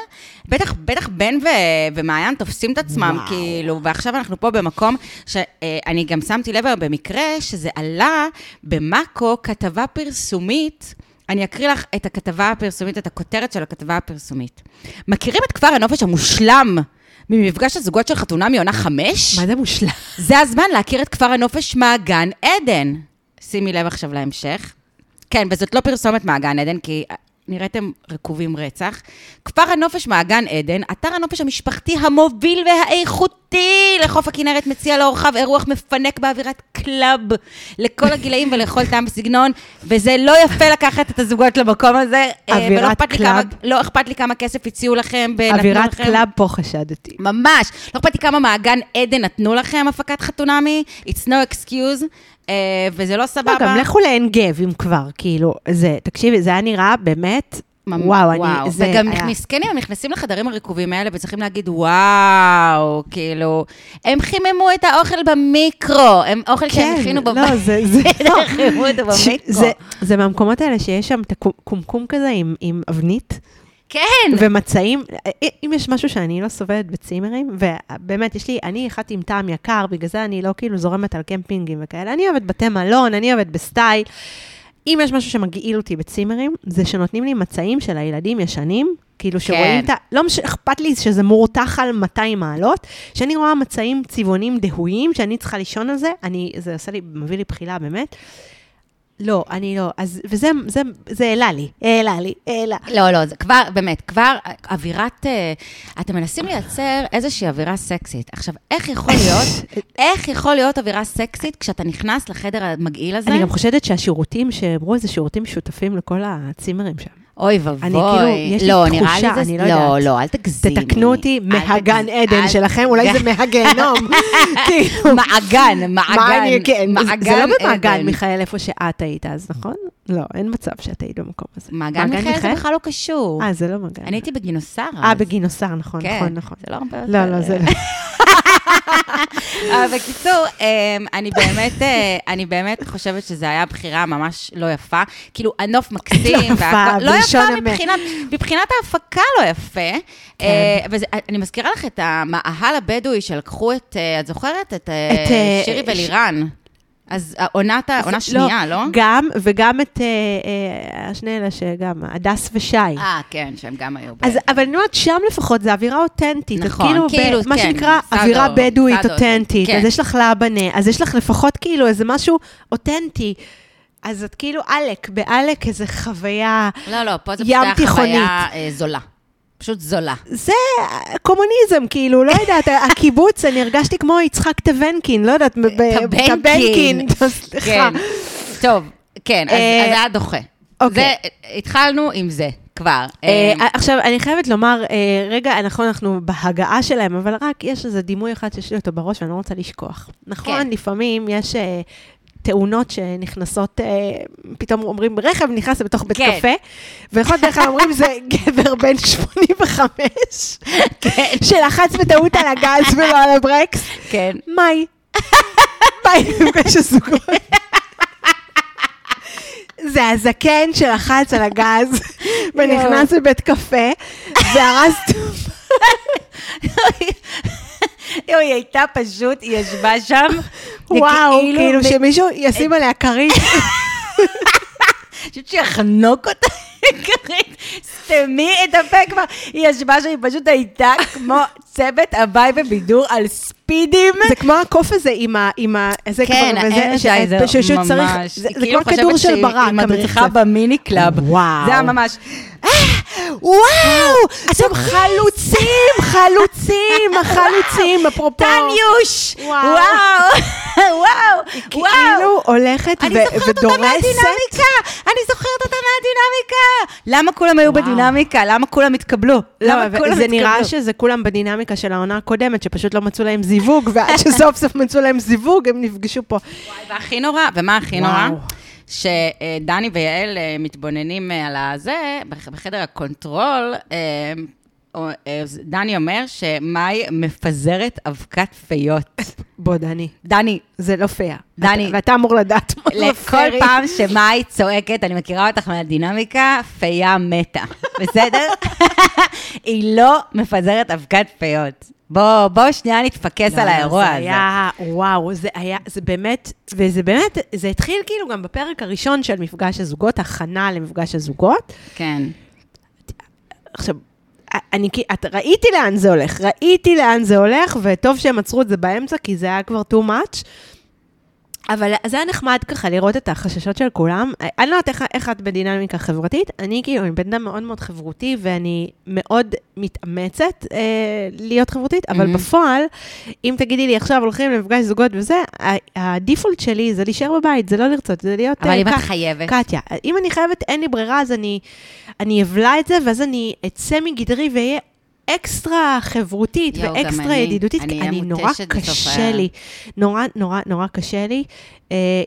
בטח, בטח בן ו- ומעיין תופסים את עצמם, וואו. כאילו, ועכשיו אנחנו פה במקום שאני גם שמתי לב היום במקרה, שזה עלה במאקו כתבה פרסומית. אני אקריא לך את הכתבה הפרסומית, את הכותרת של הכתבה הפרסומית. מכירים את כפר הנופש המושלם ממפגש הזוגות של חתונה מעונה חמש? מה זה מושלם? זה הזמן להכיר את כפר הנופש מעגן עדן. שימי לב עכשיו להמשך. כן, וזאת לא פרסומת מעגן עדן, כי נראיתם רקובים רצח. כפר הנופש מעגן עדן, אתר הנופש המשפחתי המוביל והאיכותי לחוף הכנרת, מציע לאורחיו אירוח מפנק באווירת club לכל הגילאים ולכל טעם וסגנון, וזה לא יפה לקחת את הזוגות למקום הזה. אה, אווירת לי כמה- club. לא אכפת לי כמה כסף הציעו לכם. ונתנו אווירת לכם. club פה חשדתי. ממש. לא אכפת לי כמה מעגן עדן נתנו לכם הפקת חתונמי, it's no excuse, וזה לא סבבה. לא, גם לכו לעין גב אם כבר, כאילו, זה, תקשיבי, זה היה נראה באמת, ממ- וואו, אני, זה וגם היה... מסכנים, הם נכנסים לחדרים הרקובים האלה וצריכים להגיד, וואו, כאילו, הם חיממו את האוכל במיקרו, הם אוכל שהם הכינו לא, בבית. זה, זה, לא. חיממו אותו במיקרו. זה, זה מהמקומות האלה שיש שם את הקומקום כזה עם, עם אבנית, כן. ומצעים, אם יש משהו שאני לא סובלת בצימרים, ובאמת, יש לי, אני אחת עם טעם יקר, בגלל זה אני לא כאילו זורמת על קמפינגים וכאלה, אני אוהבת בתי מלון, אני אוהבת בסטייל. אם יש משהו שמגעיל אותי בצימרים, זה שנותנים לי מצעים של הילדים ישנים, כאילו שרואים כן. את ה... לא מש... אכפת לי שזה מורתח על 200 מעלות, שאני רואה מצעים צבעוניים דהויים, שאני צריכה לישון על זה, אני, זה עושה לי, מביא לי בחילה באמת. לא, אני לא. אז, וזה זה, זה העלה לי, העלה לי, העלה. לא, לא, זה כבר, באמת, כבר אווירת... אה, אתם מנסים לייצר איזושהי אווירה סקסית. עכשיו, איך יכול להיות, איך יכול להיות אווירה סקסית כשאתה נכנס לחדר המגעיל הזה? אני גם חושדת שהשירותים, שאמרו איזה שירותים משותפים לכל הצימרים שם. אוי ואבוי. אני כאילו, יש לי לא, תחושה, לי זה... אני לא לא, יודעת. לא, אל תגזימי. תתקנו אותי מהגן עדן שלכם, אולי זה מהגיהנום. כאילו, מעגן, מעגן. כן, זה- לא במעגן. מיכאל, איפה שאת היית אז, נכון? לא, אין מצב שאת היית במקום הזה. מעגן מיכאל זה בכלל לא קשור. אה, זה לא מעגן. אני הייתי בגינוסר. אה, אז. בגינוסר, נכון, כן, נכון, נכון. זה לא הרבה יותר... לא, לא, זה לא. אבל בקיצור, אמ, אני באמת, אה, אני באמת חושבת שזו הייתה בחירה ממש לא יפה. כאילו, הנוף מקסים. לא יפה, לא יפה. מבחינת, מבחינת ההפקה לא יפה. כן. אה, וזה- אני מזכירה לך את המאהל הבדואי שלקחו את, אה, את זוכרת? את אה, את, אה, שירי ולירן. אז עונת, עונה שנייה, לא? גם, וגם את אה, אה, השני אלה שגם, הדס ושי. אה, כן, שהם גם היו. אז, אבל אני אומרת, שם לפחות זה אווירה אותנטית. נכון, כאילו, כאילו, ב- מה כן, שנקרא אווירה בדואית אותנטית. כן. אז יש לך לאבנה, אז יש לך לפחות כאילו איזה משהו אותנטי. אז את כאילו עלק, בעלק איזה חוויה, לא, לא, פה זה ים פשוט תיכונית. חוויה אה, זולה. פשוט זולה. זה קומוניזם, כאילו, לא יודעת, הקיבוץ, אני הרגשתי כמו יצחק טבנקין, לא יודעת, טבנקין. סליחה. כן. טוב, כן, אז אה, זה היה דוחה. אוקיי. התחלנו עם זה כבר. אה, אה, עכשיו, אני חייבת לומר, אה, רגע, נכון, אנחנו בהגעה שלהם, אבל רק יש איזה דימוי אחד שיש לי אותו בראש ואני לא רוצה לשכוח. נכון, כן. לפעמים יש אה, תאונות שנכנסות, אה, פתאום אומרים, רכב נכנס לתוך בית כן. קפה, ויכול להיות כלל אומרים, זה גבר בן 85, כן, שלחץ בטעות על הגז ולא על הברקס. כן. מאי. מאי מפגש הזוגות. זה הזקן שלחץ על הגז ונכנס לבית קפה, והרס... היא הייתה פשוט, היא ישבה שם. וואו, כאילו שמישהו ישים עליה כרית. אני חושבת שיחנוק אותה. כרית, סתמי את הפה כבר. היא ישבה שם, היא פשוט הייתה כמו צוות הווי ובידור על ספידים. זה כמו הקוף הזה עם ה... עם ה... זה כן, האנרג'ייזר, ממש. זה היא זה כאילו כמו כדור של שהיא- ברק. היא מדריכה. במיני club. וואו. זה היה ממש... "אה, וואו! אתם חלוצים, חלוצים, החלוצים, אפרופו. טניוש! וואו. וואו! וואו! וואו! כאילו הולכת אני ו- זוכרת אותה ודורסת. מהדינמיקה! אני זוכרת אותה מהדינמיקה! למה כולם היו וואו. בדינמיקה? למה כולם התקבלו? לא, למה ו- כולם זה נראה התקבלו? שזה כולם בדינמיקה של העונה הקודמת, שפשוט לא מצאו להם זיווג, ועד שסוף סוף מצאו להם זיווג, הם נפגשו פה. והכי נורא, ומה הכי נורא? וואו. שדני ויעל אה, מתבוננים אה, על הזה, בח- בחדר ה control, אה, דני אומר שמאי מפזרת אבקת פיות. בוא, דני, דני, זה לא פייר. דני. אתה- ואתה אמור לדעת מה לא fairy. כל פעם שמאי צועקת, אני מכירה אותך מהדינמיקה, פיה מתה, בסדר? היא לא מפזרת אבקת פיות. בוא, בוא שנייה נתפקס לא, על לא, האירוע זה הזה. היה, וואו, זה היה, זה באמת, וזה באמת, זה התחיל כאילו גם בפרק הראשון של מפגש הזוגות, הכנה למפגש הזוגות. כן. עכשיו, אני, את ראיתי לאן זה הולך, ראיתי לאן זה הולך, וטוב שהם עצרו את זה באמצע, כי זה היה כבר too much. אבל זה היה נחמד ככה לראות את החששות של כולם. אני לא יודעת איך, איך את בדינמיקה חברתית, אני כאילו, אני בן אדם מאוד מאוד חברותי, ואני מאוד מתאמצת אה, להיות חברותית, אבל מהמם. בפועל, אם תגידי לי עכשיו הולכים למפגש זוגות וזה, הדיפולט שלי זה להישאר בבית, זה לא לרצות, זה להיות... אבל אה, אם את חייבת. קטיה, אם אני חייבת, אין לי ברירה, אז אני, אני אבלע את זה, ואז אני אצא מגדרי ואהיה אקסטרה חברותית גם ואקסטרה אני. ידידותית, אני אני נורא קשה לי, נורא, נורא, נורא קשה לי. אה,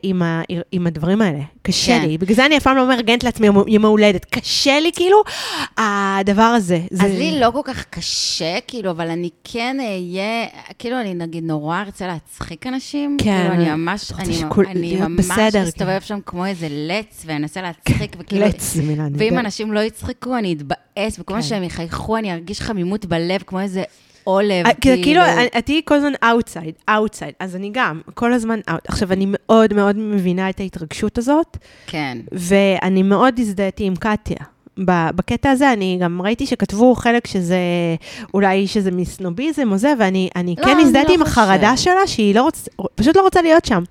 עם, ה, עם הדברים האלה. קשה כן. לי. בגלל זה אני אף פעם לא מארגנת לעצמי יום- יום הולדת. קשה לי, כאילו, הדבר הזה. זה... אז לי לא כל כך קשה, כאילו, אבל אני כן אהיה, כאילו, אני נגיד נורא ארצה להצחיק אנשים. כן. כאילו, אני ממש, אני, שכול- אני ממש בסדר, אסתובב כן. שם כמו איזה לץ, ואנסה להצחיק, וכאילו... לץ זה מילה ואם נהדרת. אנשים לא יצחקו, אני אתבאס, וכל כן. מה שהם יחייכו, אני ארגיש חמימות בלב, כמו איזה עולב, אה, כאילו. כאילו, את תהיי כל הזמן outside, outside, אז אני גם, כל הזמן out. עכשיו, אני מאוד מאוד מבינה את ההתרגשות הזאת, כן. ואני מאוד הזדהיתי עם קטיה. בקטע הזה, אני גם ראיתי שכתבו חלק שזה, אולי שזה מסנוביזם או זה, ואני אני לא, כן אני הזדהיתי לא עם החרדה. שלה, שהיא לא רוצה, פשוט לא רוצה להיות שם.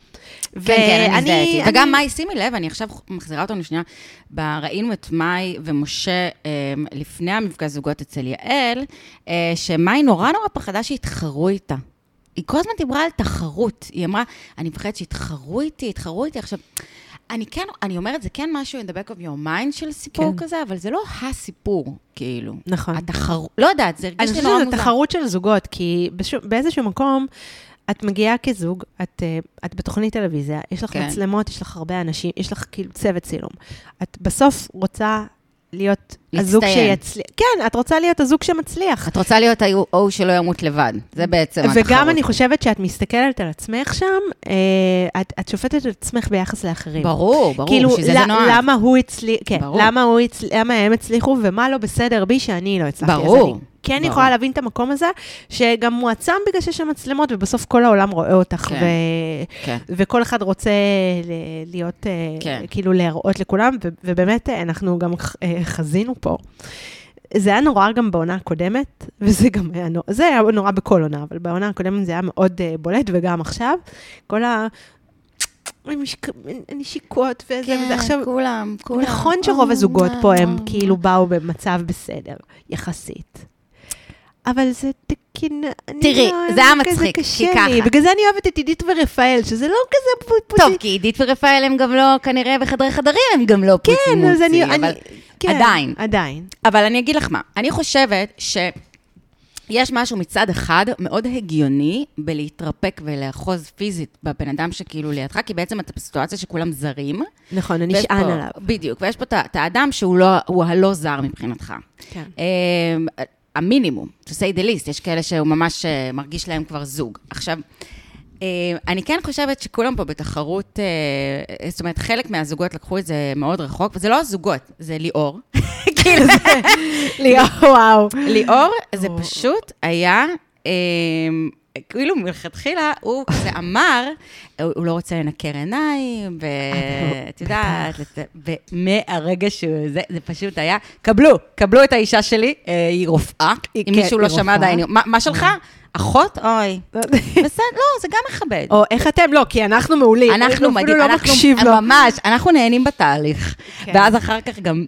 כן, כן, אני. ואני- וגם מאי, שימי לב, אני עכשיו מחזירה אותנו שנייה, ראינו את מאי ומשה אה, לפני המפגש זוגות אצל יעל, אה, שמאי נורא נורא פחדה שיתחרו איתה. היא כל הזמן דיברה על תחרות. היא אמרה, אני מפחדת שיתחרו איתי, יתחרו איתי. עכשיו, אני כן, אני אומרת, זה כן משהו in the back of your mind של סיפור כן. כזה, אבל זה לא הסיפור, כאילו. נכון. התחרות, לא יודעת, זה אני הרגיש לי חושבת נורא שזו מוזר. תחרות של זוגות, כי בשו, באיזשהו מקום, את מגיעה כזוג, את, אה, את בתוכנית טלוויזיה, יש לך כן. מצלמות, יש לך הרבה אנשים, יש לך כאילו צוות צילום. את בסוף רוצה להיות הזוג להצטיין. שיצליח. כן, את רוצה להיות הזוג שמצליח. את רוצה להיות ההוא שלא ימות לבד. זה בעצם התחרות. וגם אני חושבת שאת מסתכלת על עצמך שם, אה, את, את שופטת את עצמך ביחס לאחרים. ברור, ברור, כאילו, בשביל זה נועד. למה הוא הצליח, כן, ברור. למה, הוא הצ... למה הם הצליחו ומה לא בסדר בי שאני לא הצלחתי. אז ברור, אני כן ברור. יכולה להבין את המקום הזה, שגם מועצם בגלל שיש שם מצלמות, ובסוף כל העולם רואה אותך, כן, ו... כן. וכל אחד רוצה להיות, אה, כן. כאילו להראות לכולם, ו- ובאמת אה, אנחנו גם אה, חזינו פה. זה היה נורא גם בעונה הקודמת, וזה גם היה נורא, זה היה נורא בכל עונה, אבל בעונה הקודמת זה היה מאוד uh, בולט, וגם עכשיו, כל ה... נשיקות וזה, כן, וזה עכשיו, כולם, כולם. נכון שרוב או, הזוגות מה, פה הם מה, כאילו באו במצב בסדר, יחסית. אבל זה תקין, תראי, לא- זה היה כזה מצחיק, כי ככה. לי. בגלל זה אני אוהבת את עידית ורפאל, שזה לא כזה פוטפוטי. טוב, כי עידית ורפאל הם גם לא, כנראה בחדרי חדרים הם גם לא פוצי כן, אז אני... מוצי, אני- אבל כן, עדיין. עדיין. אבל אני אגיד לך מה, אני חושבת שיש משהו מצד אחד מאוד הגיוני בלהתרפק ולאחוז פיזית בבן אדם שכאילו לידך, כי בעצם אתה בסיטואציה שכולם זרים. נכון, אני נשען עליו. בדיוק, ויש פה את האדם שהוא לא, הלא זר מבחינתך. כן. המינימום, to say the least, יש כאלה שהוא ממש אה, מרגיש להם כבר זוג. עכשיו, אה, אני כן חושבת שכולם פה בתחרות, אה, זאת אומרת, חלק מהזוגות לקחו את זה מאוד רחוק, וזה לא הזוגות, זה ליאור. כאילו, זה- ליאור, וואו. ליאור, זה. פשוט היה... אה, כאילו מלכתחילה, הוא כזה אמר, הוא לא רוצה לנקר עיניים, ואת יודעת, ומהרגע שהוא, זה, זה פשוט היה, קבלו, קבלו את האישה שלי, אה, היא רופאה, אם כן, מישהו לא שמע. עדיין, מה שלך? אחות? אוי. בסדר, לא, זה גם מכבד. או איך אתם? לא, כי אנחנו מעולים. אנחנו מדהים, לא אנחנו. ממש, אנחנו נהנים בתהליך. כן. ואז אחר כך גם...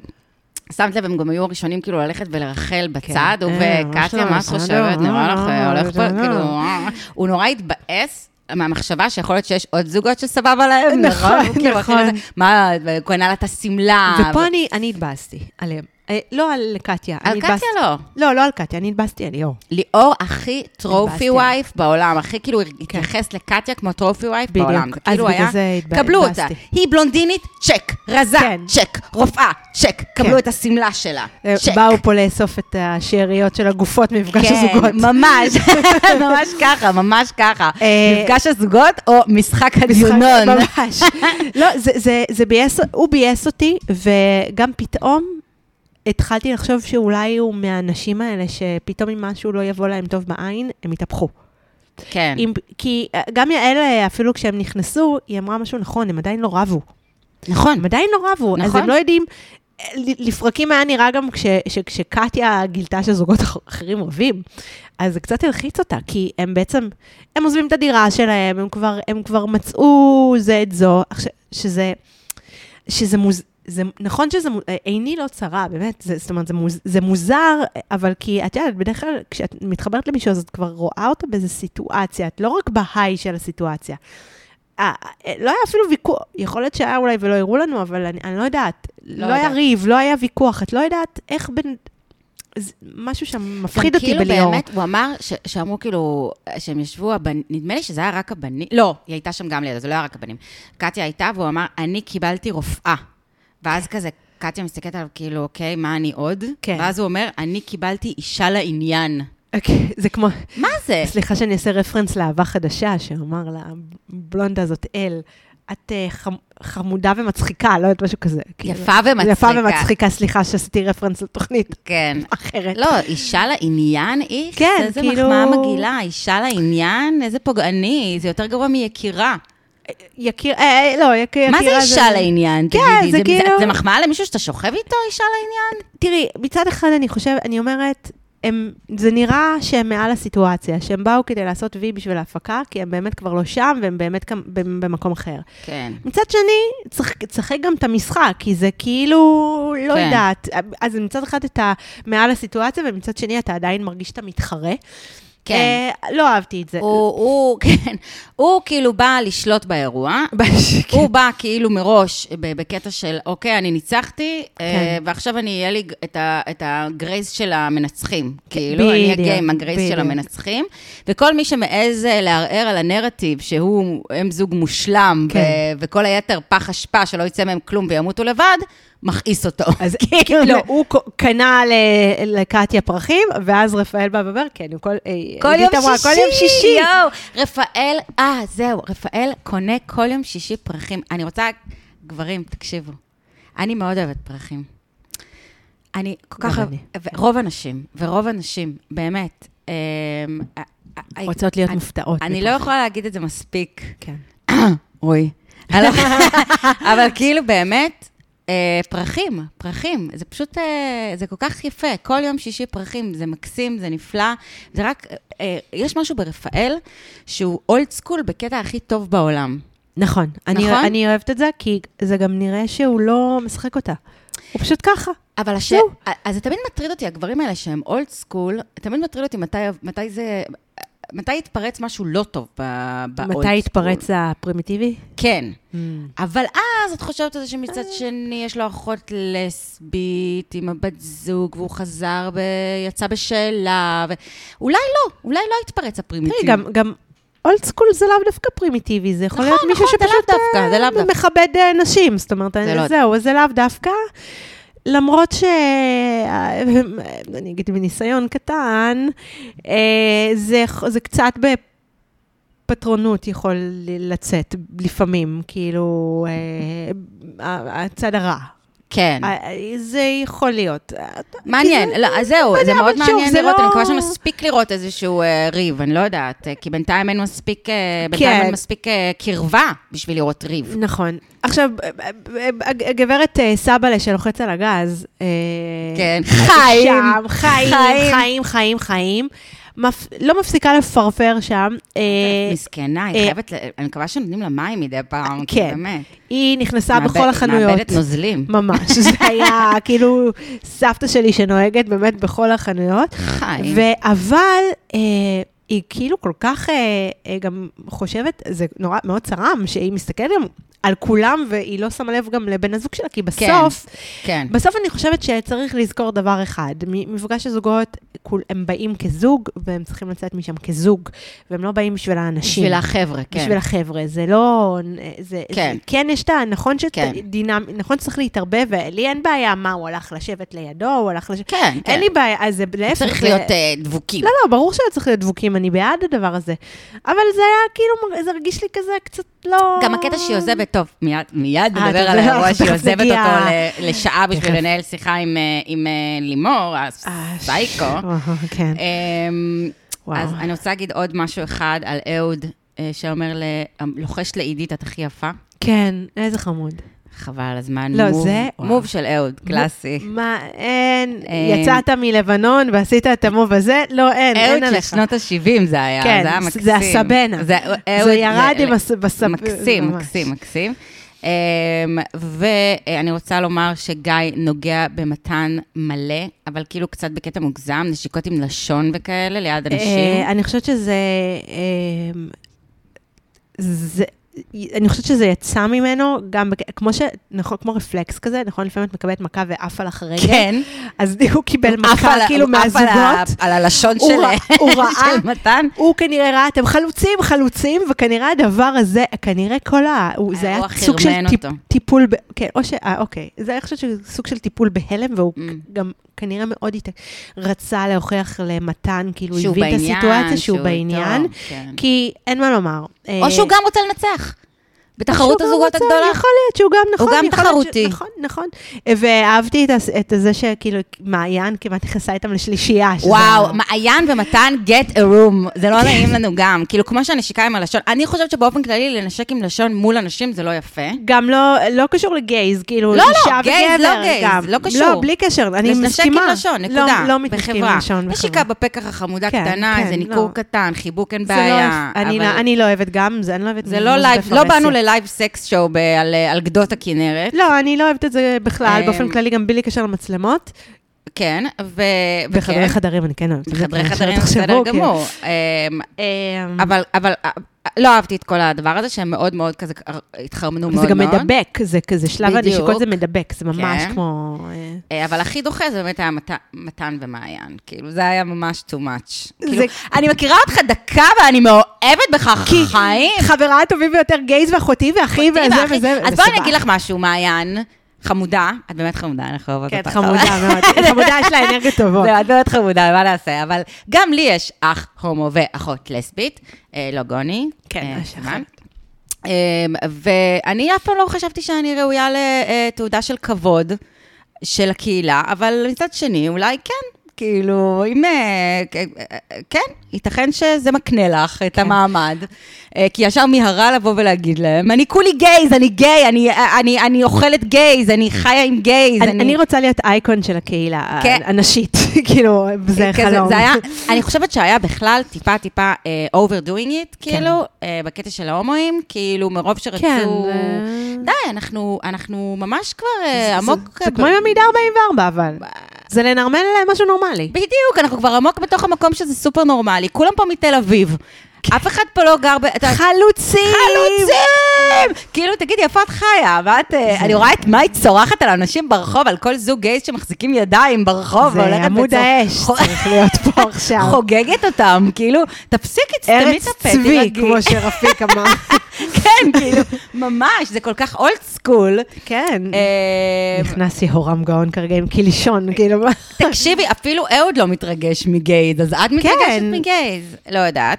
שמת לב, הם גם היו הראשונים כאילו ללכת ולרחל בצד, הוא אה, וקטיה? מה את חושבת? בסדר, נראה לך, אה, הולך פה. כאילו, אה, הוא נורא התבאס. מהמחשבה שיכול להיות שיש עוד זוגות שסבבה להם, נכון, הוא כאילו נכון. מה, הוא קנה לה את השמלה. ופה אני, אני התבאסתי עליהם. אה, לא על קטיה. על קטיה התבאסתי- לא. לא, לא על קטיה, אני התבאסתי על ליאור. ליאור הכי טרופי התבאסתי. וייף בעולם, הכי כאילו התייחס לקטיה כמו טרופי וייף בדיוק. בעולם. זה אז כאילו בגלל זה התב- קבלו אותה. התבאסתי. היא בלונדינית, צ'ק. רזה, כן. צ'ק. רופאה, צ'ק. קבלו כן. את השמלה שלה, אה, צ'ק. באו פה לאסוף את השאריות של הגופות ממפגש הזוגות. כן, ממש, ממש ככה, ממש ככה. אה, מפגש הזוגות או משחק הדיונון. ממש. לא, זה ביאס, הוא ביאס אותי, וגם פתאום התחלתי לחשוב שאולי הוא מהאנשים האלה, שפתאום אם משהו לא יבוא להם טוב בעין, הם יתהפכו. כן. אם, כי אה, גם יעל, אה, אפילו כשהם נכנסו, היא אמרה משהו נכון, הם עדיין לא רבו. נכון. הם עדיין לא רבו, אז נכון. הם לא יודעים... אה, לפרקים היה נראה גם כש, ש, כשקטיה גילתה שזוגות אח- אחרים רבים, אז זה קצת הלחיץ אותה, כי הם בעצם, הם עוזבים את הדירה שלהם, הם כבר, הם כבר מצאו זה את זו, שזה, שזה מוז... זה, נכון שזה, מוז- עיני לא צרה, באמת, זה, זאת אומרת, זה, מוז, זה מוזר, אבל כי את יודעת, בדרך כלל כשאת מתחברת למישהו, אז את כבר רואה אותה באיזו סיטואציה, את לא רק בהיי של הסיטואציה. אה, אה, לא היה אפילו ויכוח, יכול להיות שהיה אולי ולא הראו לנו, אבל אני, אני לא יודעת. לא לא, היה. ריב, לא היה ויכוח, את לא יודעת איך בין... משהו שם מפחיד אותי כאילו בליאור. באמת, הוא אמר ש- שאמרו כאילו, שהם ישבו, הבנ... נדמה לי שזה היה רק הבנים, לא, היא הייתה שם גם לידה, זה לא היה רק הבנים. קטיה הייתה, והוא אמר, אני קיבלתי רופאה. ואז כזה, קטיה מסתכלת עליו, כאילו, אוקיי, מה אני עוד? כן. ואז הוא אומר, אני קיבלתי אישה לעניין. אוקיי, זה כמו... מה זה? סליחה שאני אעשה רפרנס לאהבה חדשה, שאמר לבלונדה הזאת אל, את אה, חמ- חמודה ומצחיקה, לא יודעת, משהו כזה. כאילו. יפה ומצחיקה. יפה ומצחיקה, סליחה שעשיתי רפרנס לתוכנית כן. אחרת. לא, אישה לעניין, איך? כן, איזה כאילו- מחמאה מגעילה, אישה לעניין, איזה פוגעני, זה יותר גרוע מיקירה. יקיר, אה, לא, יקיר, מה זה אישה לעניין? כן, תגידי, זה כאילו- זה מחמאה למישהו שאתה שוכב איתו, אישה לעניין? תראי, מצד אחד אני חושבת, אני אומרת, הם, זה נראה שהם מעל הסיטואציה, שהם באו כדי לעשות וי בשביל ההפקה, כי הם באמת כבר לא שם, והם באמת גם במקום אחר. כן. מצד שני, צריך לשחק גם את המשחק, כי זה כאילו, לא כן. יודעת. אז מצד אחד אתה מעל הסיטואציה, ומצד שני אתה עדיין מרגיש שאתה מתחרה. כן. אה, לא אהבתי את זה. הוא, הוא, כן, הוא כאילו בא לשלוט באירוע. כן. הוא בא כאילו מראש בקטע של, אוקיי, אני ניצחתי, כן. אה, ועכשיו אני, יהיה לי את, ה, את הגרייס של המנצחים. כאילו, אני אגיע עם הגרייס של. המנצחים. וכל מי שמעז אה, לערער על הנרטיב שהוא אם זוג מושלם, כן. ו- וכל היתר פח אשפה שלא יצא מהם כלום וימותו לבד, מכעיס אותו. אז כאילו, לא, הוא קנה לקטיה פרחים, ואז רפאל בא ואומר, כן, הוא כל... אה, כל יום אמרה, שישי, כל יום שישי. יואו, רפאל, אה, זהו, רפאל קונה כל יום שישי פרחים. אני רוצה, גברים, תקשיבו, אני מאוד אוהבת פרחים. אני כל כך. אוהבת, רוב הנשים, ורוב הנשים, באמת, אמ, ה- ה- רוצות להיות מופתעות. אני לא. יכולה להגיד את זה מספיק. כן. אוי. אבל כאילו באמת, אה, פרחים, פרחים. זה פשוט, אה, זה כל כך יפה. כל יום שישי פרחים, זה מקסים, זה נפלא. זה רק, אה, יש משהו ברפאל שהוא אולד סקול בקטע הכי טוב בעולם. נכון. אני- נכון? אני אוהבת את זה, כי זה גם נראה שהוא לא משחק אותה. הוא פשוט ככה. אבל הש... אז זה תמיד מטריד אותי, הגברים האלה שהם old school, תמיד מטריד אותי מתי, מתי זה... מתי יתפרץ משהו לא טוב ב old school. מתי התפרץ הפרימיטיבי? כן. אבל אז את חושבת על זה שמצד שני יש לו אחות לסבית עם הבת זוג, והוא חזר ו... יצא בשאלה, ואולי לא, אולי לא התפרץ הפרימיטיבי. תראי, גם- גם old school זה לאו דווקא פרימיטיבי, זה יכול נכון, להיות מישהו נכון, שפשוט דווקא, אה. מכבד אה, נשים, זאת אומרת, זה לא- זהו, זה לאו דווקא. למרות ש... אה, אני אגיד מניסיון קטן, אה, זה, זה קצת בפטרונות יכול לצאת לפעמים, כאילו, אה, הצד הרע. כן. אה, זה יכול להיות. מעניין, כי זה- לא, אז זהו, זה מאוד שוב, מעניין זה לראות, לא- אני מקווה שנספיק לראות איזשהו אה, ריב, אני לא יודעת, אה, כי בינתיים אין מספיק, אה, בינתיים כן. אין מספיק אה, קרבה בשביל לראות ריב. נכון. עכשיו, הגברת אה, סבאלה שלוחץ על הגז, אה, כן. חיים, חיים, חיים. חיים, חיים, חיים. מפ- לא מפסיקה לפרפר שם. אה, מסכנה, היא אה, חייבת, אני מקווה שנותנים לה מים מדי פעם, כן. באמת. היא נכנסה בכל החנויות. מאבדת נוזלים. ממש, זה היה כאילו סבתא שלי שנוהגת באמת בכל החנויות. חיים. אבל אה, היא כאילו כל כך אה, אה, גם חושבת, זה נורא מאוד צרם, שהיא מסתכלת גם על כולם, והיא לא שמה לב גם לבן הזוג שלה, כי בסוף, כן. בסוף אני חושבת שצריך לזכור דבר אחד, מפגש הזוגות, הם באים כזוג, והם צריכים לצאת משם כזוג, והם לא באים בשביל האנשים. בשביל החבר'ה, כן. בשביל החבר'ה, זה לא... זה, כן. זה, כן, יש את ה... נכון כן. שדינמ... נכון שצריך להתערבב, ולי אין בעיה מה, הוא הלך לשבת לידו, הוא הלך לשבת... כן, כן. אין לי בעיה, אז זה להפך. צריך להיות אה, דבוקים. לא, לא, ברור שלא צריך להיות דבוקים, אני בעד הדבר הזה. אבל זה היה כאילו, זה הרגיש לי כזה קצת לא... גם הקטע שהיא עוזבת, טוב, מיד, מיד אה, נדבר על האירוע שהיא עוזבת. אותו לשעה בשביל. לנהל שיחה עם, אה, אה, לימור, הסייקו. כן. אמ. אז אני רוצה להגיד עוד משהו אחד על אהוד, אה, שאומר, לוחש לעידית, את הכי יפה. כן, איזה חמוד. חבל על הזמן. לא, מוב- זה-. מוב של אהוד, קלאסי. מה, אין, אה, יצאת מלבנון ועשית את המוב הזה? לא, אין, אין אהוד של עליך. שנות ה-70 זה היה, כן, זה היה זה מקסים. הסבנה. זה אהוד- זה ירד זה- עם הס... בסב... מקסים, ממש. מקסים, מקסים. אמ, ואני רוצה לומר שגיא נוגע במתן מלא, אבל כאילו קצת בקטע מוגזם, נשיקות עם לשון וכאלה ליד אנשים. אה, אני חושבת שזה... אה, זה... אני חושבת שזה יצא ממנו, גם, בק... כמו ש... נכון, כמו רפלקס כזה, נכון? לפעמים את מקבלת מכה ועף עליך רגל. כן. אז הוא קיבל מכה על כאילו הוא עף על מהזוגות. על הלשון של הוא ראה- של מתן. הוא כנראה ראה, אתם חלוצים, חלוצים, וכנראה הדבר הזה, כנראה כל ה... הוא- זה היה סוג של טיפ. טיפול, ב, כן, או ש... אה, אוקיי. זה היה חושבת שזה סוג של טיפול בהלם, והוא Mm. גם כנראה מאוד הת... רצה להוכיח למתן, כאילו, הבין את הסיטואציה, שהוא שהוא בעניין, איתו, כן. כי אין מה לומר. או שהוא גם רוצה לנצח. בתחרות גם הזוגות הגדולה. יכול להיות שהוא גם נכון. גם יכול להיות ש- תחרותי. נכון, נכון. ואהבתי את, את זה שכאילו, מעיין כמעט נכנסה איתם לשלישייה. שזה- וואו, מעיין ומתן get a room, זה לא נעים לנו גם. כאילו, כמו שהנשיקה עם הלשון, אני חושבת שבאופן כללי לנשק עם לשון מול אנשים זה לא יפה. גם לא, לא קשור לגייז, כאילו, לא, לא, אישה גייז, וגבר. לא גייז, גם. לא קשור. לא, בלי קשר, אני מסכימה. עם לשון, נקודה. לא, לא מתנשקים עם. לשון. נשיקה. בפה ככה חמודה כן, קטנה, כן, איזה ניכור לא. קטן, חיבוק אין לא בעיה. אני, לא, אני לא אוהבת גם, זה אני לא אוהבת... זה לא מוזיקה live, לא באנו פרהסיה. ל live sex show על על גדות הכנרת. לא, אני לא אוהבת את זה בכלל, אמ, באופן כללי, גם בלי קשר למצלמות. כן, ו... בחדרי וכן, חדרים אני כן אוהבת זה. בחדרי חדרים בסדר. גמור. אמ, אבל, אבל אה, לא אהבתי את כל הדבר הזה, שהם מאוד מאוד כזה התחרמנו מאוד זה מאוד. גם מדבק, זה כזה שלב. הנשיקות זה מדבק, זה ממש כן. כמו... אה, אה, אבל הכי דוחה זה באמת היה מת- מתן ומעיין. כאילו, זה היה ממש too much. זה- כאילו, אני מכירה אותך דקה ואני מאוהבת בך כי חיים. חברה הטובים ביותר, גייז ואחותי ואחי וזה וזה. אז בואי אני. אגיד לך משהו, מעיין. חמודה, את באמת חמודה, אנחנו אוהבות כן, אותך. את חמודה מאוד. חמודה, יש לה אנרגיות טובות. זהו, את באמת חמודה, מה נעשה? אבל גם לי יש אח הומו ואחות לסבית, אה, לא גוני. כן, אה, יש סימן. אה, ואני אף פעם לא חשבתי שאני ראויה לתעודה של כבוד של הקהילה, אבל מצד שני, אולי כן. כאילו, אם... אה, כן, ייתכן שזה מקנה לך את כן. המעמד. אה, כי ישר מיהרה לבוא ולהגיד להם, אני כולי גייז, אני גיי, אני- אני- אני אוכלת גייז, אני חיה עם גייז. אני אני רוצה להיות אייקון של הקהילה כן. הנשית, כאילו, זה כזה, חלום. זה היה, אני חושבת שהיה בכלל טיפה טיפה uh, overdoing it, כן. כאילו, uh, בקטע של ההומואים, כאילו, מרוב שרצו... כן, זה- די, אנחנו, אנחנו ממש כבר uh, עמוק... זה כמו עם המידה 44, אבל. זה לנרמל משהו נורמלי. בדיוק, אנחנו כבר עמוק בתוך המקום שזה סופר נורמלי. כולם פה מתל אביב. אף אחד פה לא גר ב... חלוצים! חלוצים! כאילו, תגידי, איפה את חיה? ואת, אה, אני רואה את מאי צורחת על אנשים ברחוב, על כל זוג גייז שמחזיקים ידיים ברחוב, זה והולכת עמוד בצור- האש חו- צריך להיות פה עכשיו. חוגגת אותם, כאילו, תפסיקי, תסתמי ארץ את הפה, צבי, תירגעי. כמו שרפיק אמר. כן, כאילו, ממש, זה כל כך אולד סקול. כן. אה, נכנס יהורם גאון כרגע עם קילישון, כאילו, מה? תקשיבי, אפילו אהוד לא מתרגש מ gays, אז את מתרגשת כן. מ gays. לא יודעת.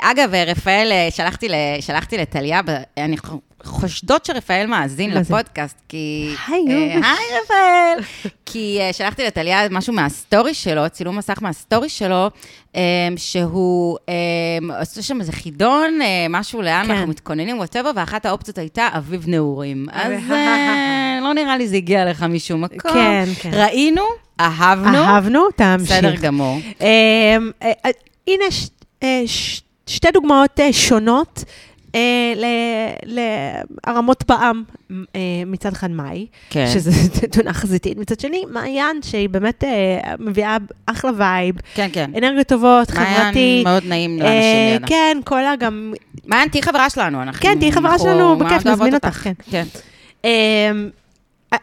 אגב, אה, רפאל, אה, שלחתי שלחתי לטליה, אני חושדות שרפאל מאזין? לפודקאסט, כי... היי, אה. היי, רפאל. כי שלחתי לטליה משהו מהסטורי שלו, צילום מסך מהסטורי שלו, שהוא עושה שם איזה חידון, משהו לאן כן. אנחנו מתכוננים, whatever, ואחת האופציות הייתה אביב נעורים. אז לא נראה לי זה הגיע לך משום מקום. כן, כן. ראינו, אהבנו, אהבנו, תמשיך. בסדר גמור. אמ, הנה ש- אה, ש- שתי דוגמאות אה, שונות אה, ל- להרמות פעם. אה, מצד אחד מאי, כן. שזה תאונה חזיתית, מצד שני מעיין, שהיא באמת אה, מביאה אחלה vibe, כן, כן. אנרגיות טובות, מעיין חברתי. מאוד נעים לאנשים לידה. כן, כל הגם... מעיין, תהיי חברה שלנו, אנחנו... כן, תהיי חברה שלנו, בכיף, נזמין אותך, כן. כן. אמ,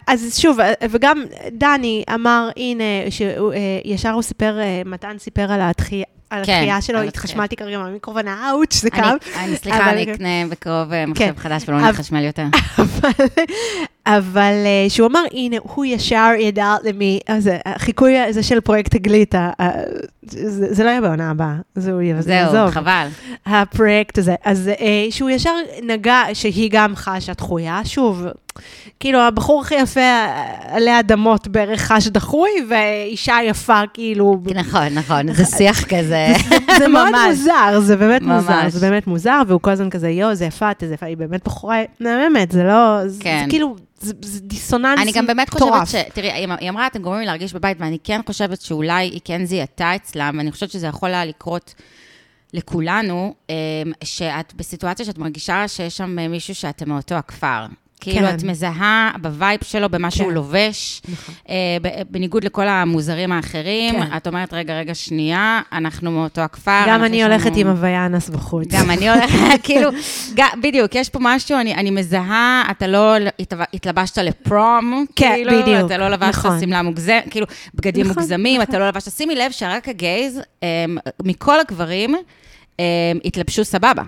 אז שוב, וגם דני אמר, הנה, שהוא, אה, ישר הוא סיפר, מתן סיפר על התחייה. על כן, התחייה שלו, התחשמלתי כרגע מהמיקרופון, אאוץ', זה כאב. אני, סליחה, אני אקנה בקרוב אה, מחשב כן. חדש ולא נחשמל יותר. אבל, אה, שהוא אמר, הנה, הוא ישר ידע למי, אז אה, החיקוי הזה של פרויקט תגלית, ה- ה- זה זה לא יהיה בעונה הבאה, זהו, זהו, עזוב. חבל. הפרויקט הזה. אז שהוא ישר נגע, שהיא גם חשה דחויה, שוב, כאילו, הבחור הכי יפה עלי אדמות בערך חש דחוי, ואישה יפה, כאילו... נכון, נכון, זה שיח כזה. זה מאוד. מוזר, זה באמת מוזר. זה באמת מוזר, והוא כל הזמן כזה, יואו, זה יפה, זה יפה, היא באמת בחורה מהממת, זה לא, זה כן. זה כאילו, זה זה דיסוננס אני גם באמת חושבת מטורף. ש... תראי, היא היא אמרה, אתם גורמים לי להרגיש בבית, ואני כן חושבת שאולי היא כן זיהתה אצלם, ואני חושבת שזה יכול היה לקרות לכולנו, אמ, שאת בסיטואציה שאת מרגישה שיש שם מישהו שאתם מאותו הכפר. כאילו, כן. את מזהה ב vibe שלו, במה שהוא כן. לובש, אה, ב- בניגוד לכל המוזרים האחרים, כן. את אומרת, רגע, רגע, שנייה, אנחנו מאותו הכפר. גם אני הולכת לנו- עם הוויה אנס בחוץ. גם אני הולכת, כאילו, ג- בדיוק, יש פה משהו, אני, אני מזהה, אתה לא התלב- התלבשת ל prom, כן, כאילו, בדיוק, אתה לא לבשת נכון. שמלה מוגזמת, כאילו, בגדים נכון, מוגזמים, נכון. אתה לא לבשת, שימי לב שרק ה gays, הם, מכל הגברים, הם, התלבשו סבבה.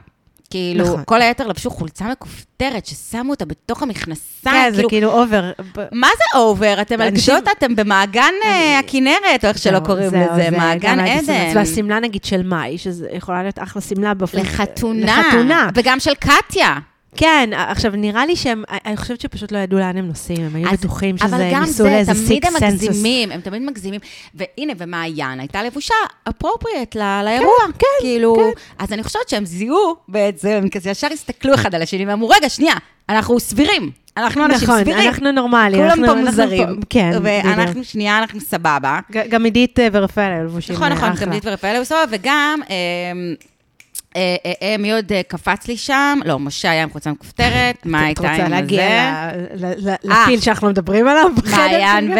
כאילו, נכון. כל היתר לבשו חולצה מכופתרת, ששמו אותה בתוך המכנסיים, כן, זה כאילו, כאילו over. מה זה over? אתם על גדות, אתם במעגן אה, הכנרת, או איך שלא קוראים זהו, לזה, זה מעגן. עדן. והשמלה נגיד של מאי, שזה יכולה להיות אחלה שמלה באופן... לחתונה. לחתונה. וגם של קטיה. כן, עכשיו, נראה לי שהם, אני חושבת שפשוט לא ידעו לאן הם נוסעים, הם היו אז- בטוחים אבל שזה, גם ניסו זה, לאיזה תמיד Six הם Senses. מגזימים, הם תמיד מגזימים. והנה, ומעיין הייתה לבושה אפרופריאט לאירוע. כן, כאילו, כן. אז אני חושבת שהם זיהו בעצם, הם כזה ישר הסתכלו אחד על השני ואמרו, רגע, שנייה, אנחנו סבירים. אנחנו אנשים נכון, סבירים. אנחנו נורמליים. כולם אנחנו- פה מוזרים. פה- כן, ואנחנו בדיוק. שנייה, אנחנו סבבה. גם עידית אה, ורפאל היו לבושים נכון, נכון, אחלה. תמדית ורפאל בסבבה, וגם... אה, אה, אה, מי עוד קפץ לי שם? לא, משה היה עם חולצה מכופתרת, מה הייתה עם את רוצה זה? להגיע. לפיל שאנחנו מדברים עליו? מעיין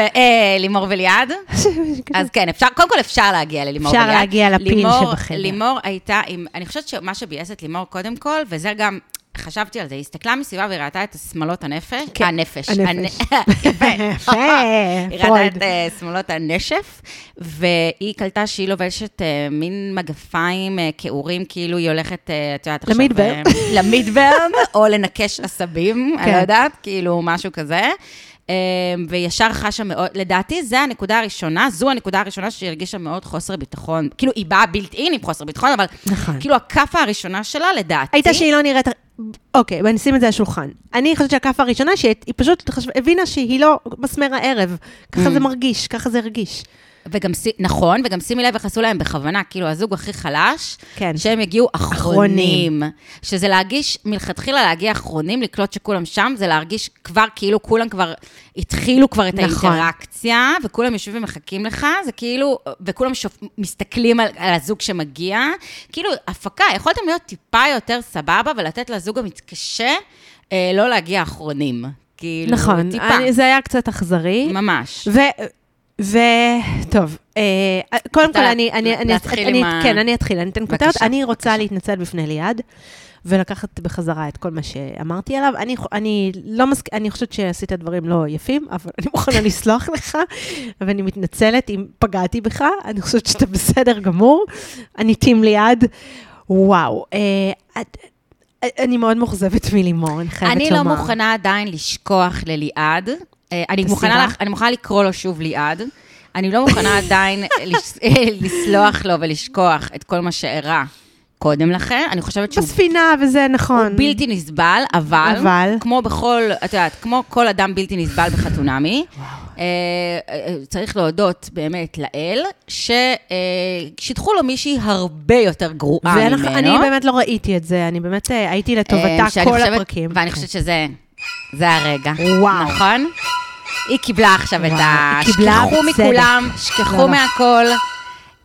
ולימור וליעד. אז כן, אפשר, קודם כל אפשר להגיע ללימור אפשר וליעד. להגיע לפיל שבחדר. לימור הייתה עם, אני חושבת שמה שביאס את לימור קודם כל, וזה גם, חשבתי על זה, היא הסתכלה מסביבה והיא ראתה את השמאלות הנפש, כן, הנפש. הנפש. הנ- יפה. היא ראתה. את אה, שמאלות הנשף, והיא קלטה שהיא לובשת אה, מין מגפיים אה, כעורים, כאילו היא הולכת, אה, את יודעת, עכשיו... למידברן. אה, למידברן, או לנקש עשבים, אני כן. לא יודעת, כאילו, משהו כזה. אה, וישר חשה מאוד, לדעתי, זו הנקודה הראשונה, זו הנקודה הראשונה שהיא הרגישה מאוד חוסר ביטחון. כאילו, היא באה בילט אין עם חוסר ביטחון, אבל נכון. כאילו, הכאפה הראשונה שלה, לדעתי... הייתה שהיא לא נראית... אוקיי, בוא נשים את זה על השולחן. אני חושבת שהכף הראשונה, שהיא היא פשוט חשב- הבינה שהיא לא מסמר הערב. ככה Mm. זה מרגיש, ככה זה הרגיש. וגם, נכון, וגם שימי לב איך עשו להם בכוונה, כאילו, הזוג הכי חלש, כן. שהם יגיעו אחרונים. אחרונים. שזה להרגיש, מלכתחילה להגיע אחרונים, לקלוט שכולם שם, זה להרגיש כבר כאילו כולם כבר התחילו כבר את נכון. האינטראקציה, וכולם יושבים ומחכים לך, זה כאילו, וכולם שופ... מסתכלים על, על הזוג שמגיע. כאילו, הפקה, יכולתם להיות טיפה יותר סבבה ולתת לזוג המתקשה אה, לא להגיע אחרונים. כאילו, נכון, טיפה. אני- זה היה קצת אכזרי. ממש. ו... ו... טוב, אה, קודם כל אני... אני, אני, אני כן, אני אתחיל, אני אתן כותרת. אני רוצה. להתנצל בפני ליעד, ולקחת בחזרה את כל מה שאמרתי עליו. אני, אני לא מסכ... אני חושבת שעשית דברים לא יפים, אבל אני מוכנה לסלוח לך, ואני מתנצלת אם פגעתי בך, אני חושבת שאתה בסדר גמור. אני טים ליעד. וואו. אה, את, אני מאוד מאוכזבת מלימור, אני חייבת אני לומר. לא מוכנה עדיין לשכוח לליעד. אה, אני מוכנה? לך, אני מוכנה לקרוא לו שוב ליעד. אני לא מוכנה עדיין לס- לסלוח לו ולשכוח את כל מה שאירע קודם לכן. אני חושבת שהוא בספינה, וזה נכון. הוא בלתי נסבל, אבל, אבל? כמו בכל, את יודעת, כמו כל אדם בלתי נסבל בחתונמי, אה, אה, צריך להודות באמת לאל, ששידכו לו מישהי הרבה יותר גרועה ממנו. ואני באמת לא ראיתי את זה, אני באמת אה, הייתי אה, לטובתה כל הפרקים. ואני חושבת שזה זה הרגע. וואו. נכון? היא קיבלה עכשיו את וואו, ה... היא קיבלה שכחו. מכולם, לא, שכחו לא. מהכל.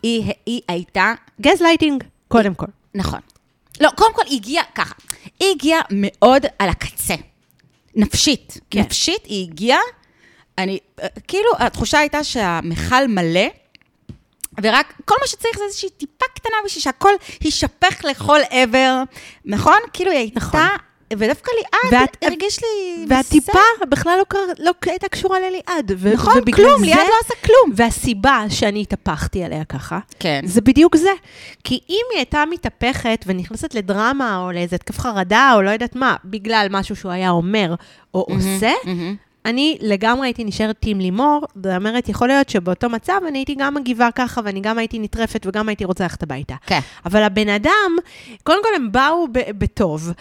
היא היא הייתה, גז לייטינג, קודם כל. נכון. לא, קודם כל היא הגיעה ככה. היא הגיעה מאוד על הקצה. נפשית. כן. נפשית היא הגיעה, אני, אה, כאילו, התחושה הייתה שהמכל מלא, ורק, כל מה שצריך זה איזושהי טיפה קטנה בשביל שהכל יישפך לכל עבר, נכון? כאילו היא הייתה, נכון. ודווקא ליעד ואת- הרגיש לי... והטיפה בכלל לא, קר... לא הייתה קשורה לליעד. ו- נכון, כלום, זה- ליעד לא עשה כלום. והסיבה שאני התהפכתי עליה ככה, כן. זה בדיוק זה. כי אם היא הייתה מתהפכת ונכנסת לדרמה או לאיזה התקף חרדה או לא יודעת מה, בגלל משהו שהוא היה אומר או עושה, מהמם. אני לגמרי הייתי נשארת טים לימור, זאת אומרת, יכול להיות שבאותו מצב אני הייתי גם מגיבה ככה, ואני גם הייתי נטרפת וגם הייתי רוצה ללכת הביתה. כן. אבל הבן אדם, קודם כל הם באו ב- בטוב.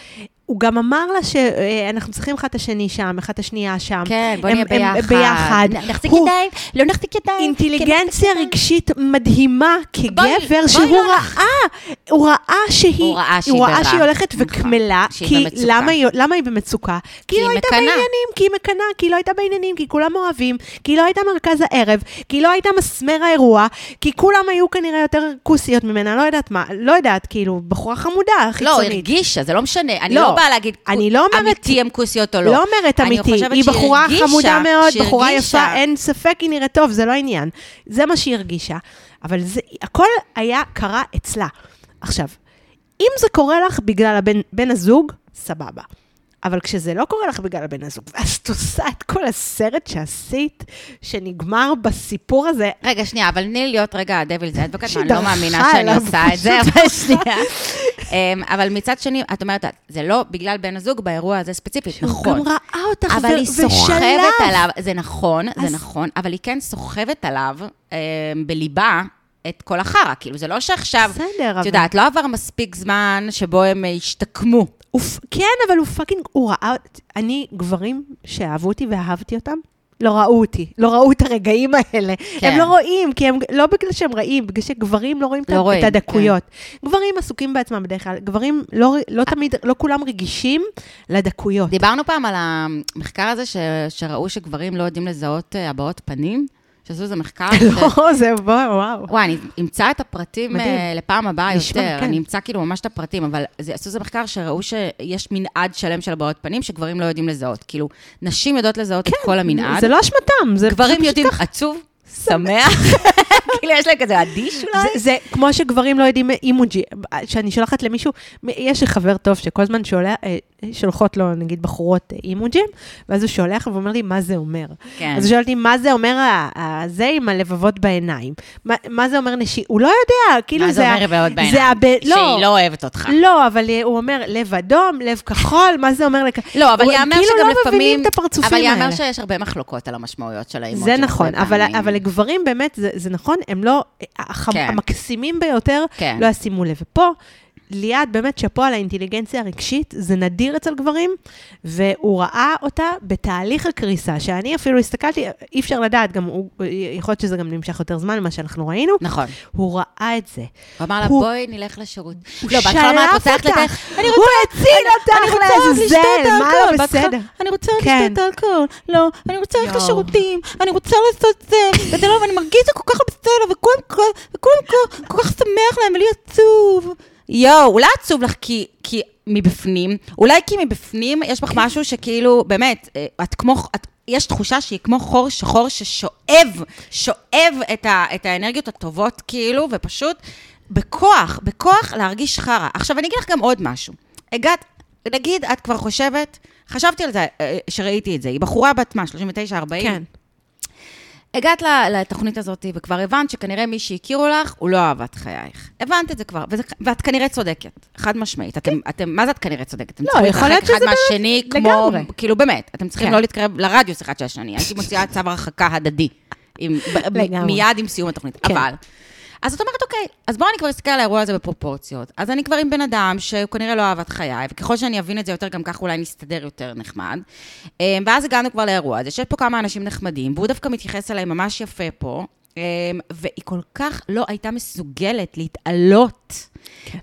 הוא גם אמר לה שאנחנו צריכים אחד את השני שם, אחד את השנייה שם. כן, בוא נהיה הם ביחד. נחזיק ידיים, לא נחזיק ידיים. אינטליגנציה כן, רגשית מדהימה כגבר, שהוא לא ראה, הוא ראה שהיא, הוא ראה שהיא הוא ראה ברע. שהיא הולכת נכון, וקמלה, כי. למה היא- במצוקה? כי היא לא הייתה. בעניינים, כי היא מקנאה, כי היא לא הייתה בעניינים, כי כולם אוהבים, כי היא לא הייתה מרכז הערב, כי היא לא הייתה מסמר האירוע, כי כולם היו כנראה יותר כוסיות ממנה, לא יודעת מה, לא יודעת, כאילו, בחורה חמודה, לא, חיצונית. הרגישה, זה לא משנה. אני לא, לא באה להגיד אני לא אומרת- אמיתי הם כוסיות או לא. לא אומרת אני אמיתי, היא בחורה חמודה מאוד, בחורה יפה, אין ספק, היא נראית טוב, זה לא העניין. זה מה שהיא הרגישה. אבל זה, הכל היה, קרה אצלה. עכשיו, אם זה קורה לך בגלל הבן, בן הזוג, סבבה. אבל כשזה לא קורה לך בגלל הבן הזוג, ואז את עושה את כל הסרט שעשית, שנגמר בסיפור הזה, רגע, שנייה, אבל תני לי להיות רגע הדביל זה אדבוקט, שהיא ואני לא מאמינה שאני עושה את זה, אבל שנייה. אמ, אבל מצד שני, את אומרת, זה לא בגלל בן הזוג באירוע הזה ספציפית, שהוא נכון. גם ראה אותך אבל היא סוחבת. עליו, זה נכון, אז- זה נכון, אבל היא כן סוחבת עליו אמ, בליבה את כל החרא. כאילו, זה לא שעכשיו, בסדר, את. יודעת, לא עבר מספיק זמן שבו הם השתקמו. כן, אבל הוא פאקינג, הוא ראה, אני, גברים שאהבו אותי ואהבתי אותם, לא ראו אותי, לא ראו את הרגעים האלה. כן. הם לא רואים, כי הם, לא בגלל שהם רעים, בגלל שגברים לא רואים, לא את, רואים, את הדקויות. גברים עסוקים בעצמם בדרך כלל, גברים לא, לא תמיד, לא כולם רגישים לדקויות. דיברנו פעם על המחקר הזה ש, שראו שגברים לא יודעים לזהות אה, הבעות פנים, שעשו איזה מחקר. לא, זה בוא, וואו. וואי, אני אמצא את הפרטים. אה, לפעם הבאה יותר. כן. אני אמצא כאילו ממש את הפרטים, אבל עשו איזה מחקר שראו שיש מנעד שלם של הבעות פנים שגברים לא יודעים לזהות. כאילו, נשים יודעות לזהות את כל המנעד, זה לא אשמתם, זה גברים פשוט יודעים ככה. עצוב, שמח, כאילו יש להם כזה אדיש אולי. זה, זה כמו שגברים לא יודעים אימוג'י. כשאני שולחת למישהו, יש לי חבר טוב שכל הזמן שולח, אה, שולחות לו, נגיד, בחורות אה, אימוג'ים, ואז הוא שולח ואומר לי, מה זה אומר? כן. אז הוא שואל אותי, מה זה אומר זה עם הלבבות בעיניים? מה, מה זה אומר נשי? הוא לא יודע, כאילו מה זה אומר זה בעיניים? הב... לא, שהיא לא אוהבת אותך. לא, אבל אה, הוא אומר לב אדום, לב כחול, מה זה אומר? לא, אבל יאמר כאילו שגם לא לפעמים... מבינים את הפרצופים אבל האלה. יאמר שיש הרבה מחלוקות על המשמעויות של האימות. זה נכון, אבל, אבל לגברים באמת, זה, זה נכון, הם לא, הח, כן. המקסימים ביותר כן. לא ישימו לב. ופה, ליעד באמת שאפו על האינטליגנציה הרגשית, זה נדיר אצל גברים, והוא ראה אותה בתהליך הקריסה, שאני אפילו הסתכלתי, אי אפשר לדעת, גם הוא, יכול להיות שזה גם נמשך יותר זמן ממה שאנחנו ראינו, נכון. הוא ראה את זה. הוא אמר לה, הוא- בואי נלך לשירות. הוא לא, בהתחלה מה, את שלף אותך. לתת? אני הוא רוצה- הציל אני- אותך לעזאזל, לשתות מה. לא בהתחלה, בסדר? אני רוצה כן. לשתות אלכוהול. לא, אני רוצה ללכת יואו. לשירותים, אני רוצה לעשות זה, וזה לא, ואני מרגיש זה כל כך בסדר, וכולם כל כך שמח להם, ולי עצוב. יואו, אולי עצוב לך כי, כי מבפנים, אולי כי מבפנים יש בך משהו שכאילו, באמת, אה, את כמו, את, יש תחושה שהיא כמו חור שחור ששואב, שואב את, ה, את האנרגיות הטובות, כאילו, ופשוט בכוח, בכוח להרגיש חרא. עכשיו, אני אגיד לך גם עוד משהו. הגעת, נגיד, את כבר חושבת, חשבתי על זה, אה, שראיתי את זה, היא בחורה בת מה, 39-40? כן. הגעת לתוכנית הזאת, וכבר הבנת שכנראה מי שהכירו לך, הוא לא אהב את חייך. הבנת את זה כבר, וזה, ואת כנראה צודקת, חד משמעית. אתם, אתם, מה זה את כנראה צודקת? אתם לא, צריכים יכול להיות להתרחק אחד שזה מהשני, כמו. כאילו באמת, אתם צריכים כן. לא להתקרב לרדיוס אחד של השני. הייתי מוציאה צו הרחקה הדדי, עם. מיד עם סיום התוכנית. כן. אבל, אז את אומרת, אוקיי, אז בואו אני כבר אסתכל על האירוע הזה בפרופורציות. אז אני כבר עם בן אדם שהוא כנראה לא אהב את חיי, וככל שאני אבין את זה יותר, גם ככה אולי נסתדר יותר נחמד. אה, ואז הגענו כבר לאירוע הזה, שיש פה כמה אנשים נחמדים, והוא דווקא מתייחס אליי ממש יפה פה, אה, והיא כל כך לא הייתה מסוגלת להתעלות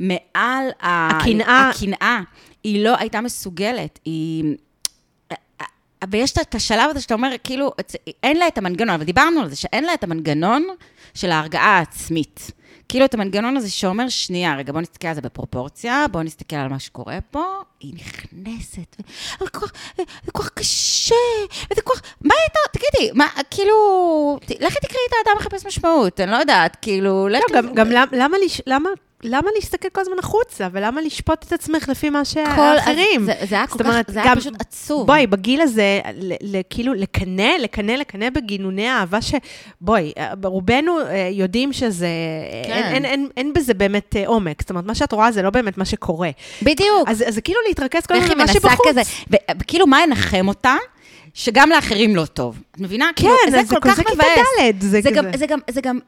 מעל ה- הקנאה. הקנאה. היא לא הייתה מסוגלת, היא... ויש את השלב הזה שאתה אומר, כאילו, אין לה את המנגנון, אבל דיברנו על זה, שאין לה את המנגנון של ההרגעה העצמית. כאילו, את המנגנון הזה שאומר, שנייה, רגע, בוא נסתכל על זה בפרופורציה, בוא נסתכל על מה שקורה פה. היא נכנסת. אבל כל כך, זה כל כך קשה, וזה כל כך... מה הייתה, תגידי, מה, כאילו, לכי תקראי את האדם מחפש משמעות, אני לא יודעת, כאילו, לא. גם, גם למה, למה, להסתכל כל הזמן החוצה, ולמה לשפוט את עצמך לפי מה כל- שהאחרים? זה, זה היה כל זאת כך, אומרת, זה היה גם- פשוט עצוב. בואי, בגיל הזה, כאילו, לקנא, לקנא, לקנא בגינוני האהבה ש... בואי, אה, רובנו אה, יודעים שזה... כן. אין, אין, אין, אין בזה באמת אה, עומק. זאת אומרת, מה שאת רואה זה לא באמת מה שקורה. בדיוק. אז אז זה כאילו להתרכז כל הזמן במה שבחוץ. כזה, וכאילו, מה ינחם אותה? שגם לאחרים לא טוב. את מבינה? כן, כאילו, זה זה כל כל- כך זה כיתה מבאס. ד', זה זה גם. זה גם, זה גם,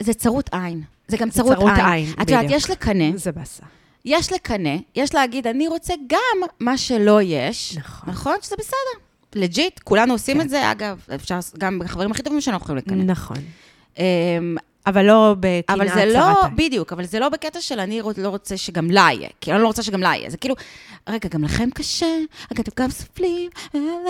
זה צרות עין. זה גם צרות צרות עין. עין, את יודעת. יש לקנא, זה באסה. יש לקנא, יש להגיד, אני רוצה גם מה שלא יש. נכון. נכון? שזה בסדר. לג'יט, כולנו עושים כן. את זה, אגב, אפשר, גם בחברים הכי טובים שלנו יכולים לקנא. נכון. אבל לא בקנאה אבל צרת זה לא. בדיוק, אבל זה לא בקטע של אני לא רוצה שגם לה יהיה. כי אני לא רוצה שגם לה יהיה. זה כאילו, רגע, גם לכם קשה? רגע, אתם גם סופלים?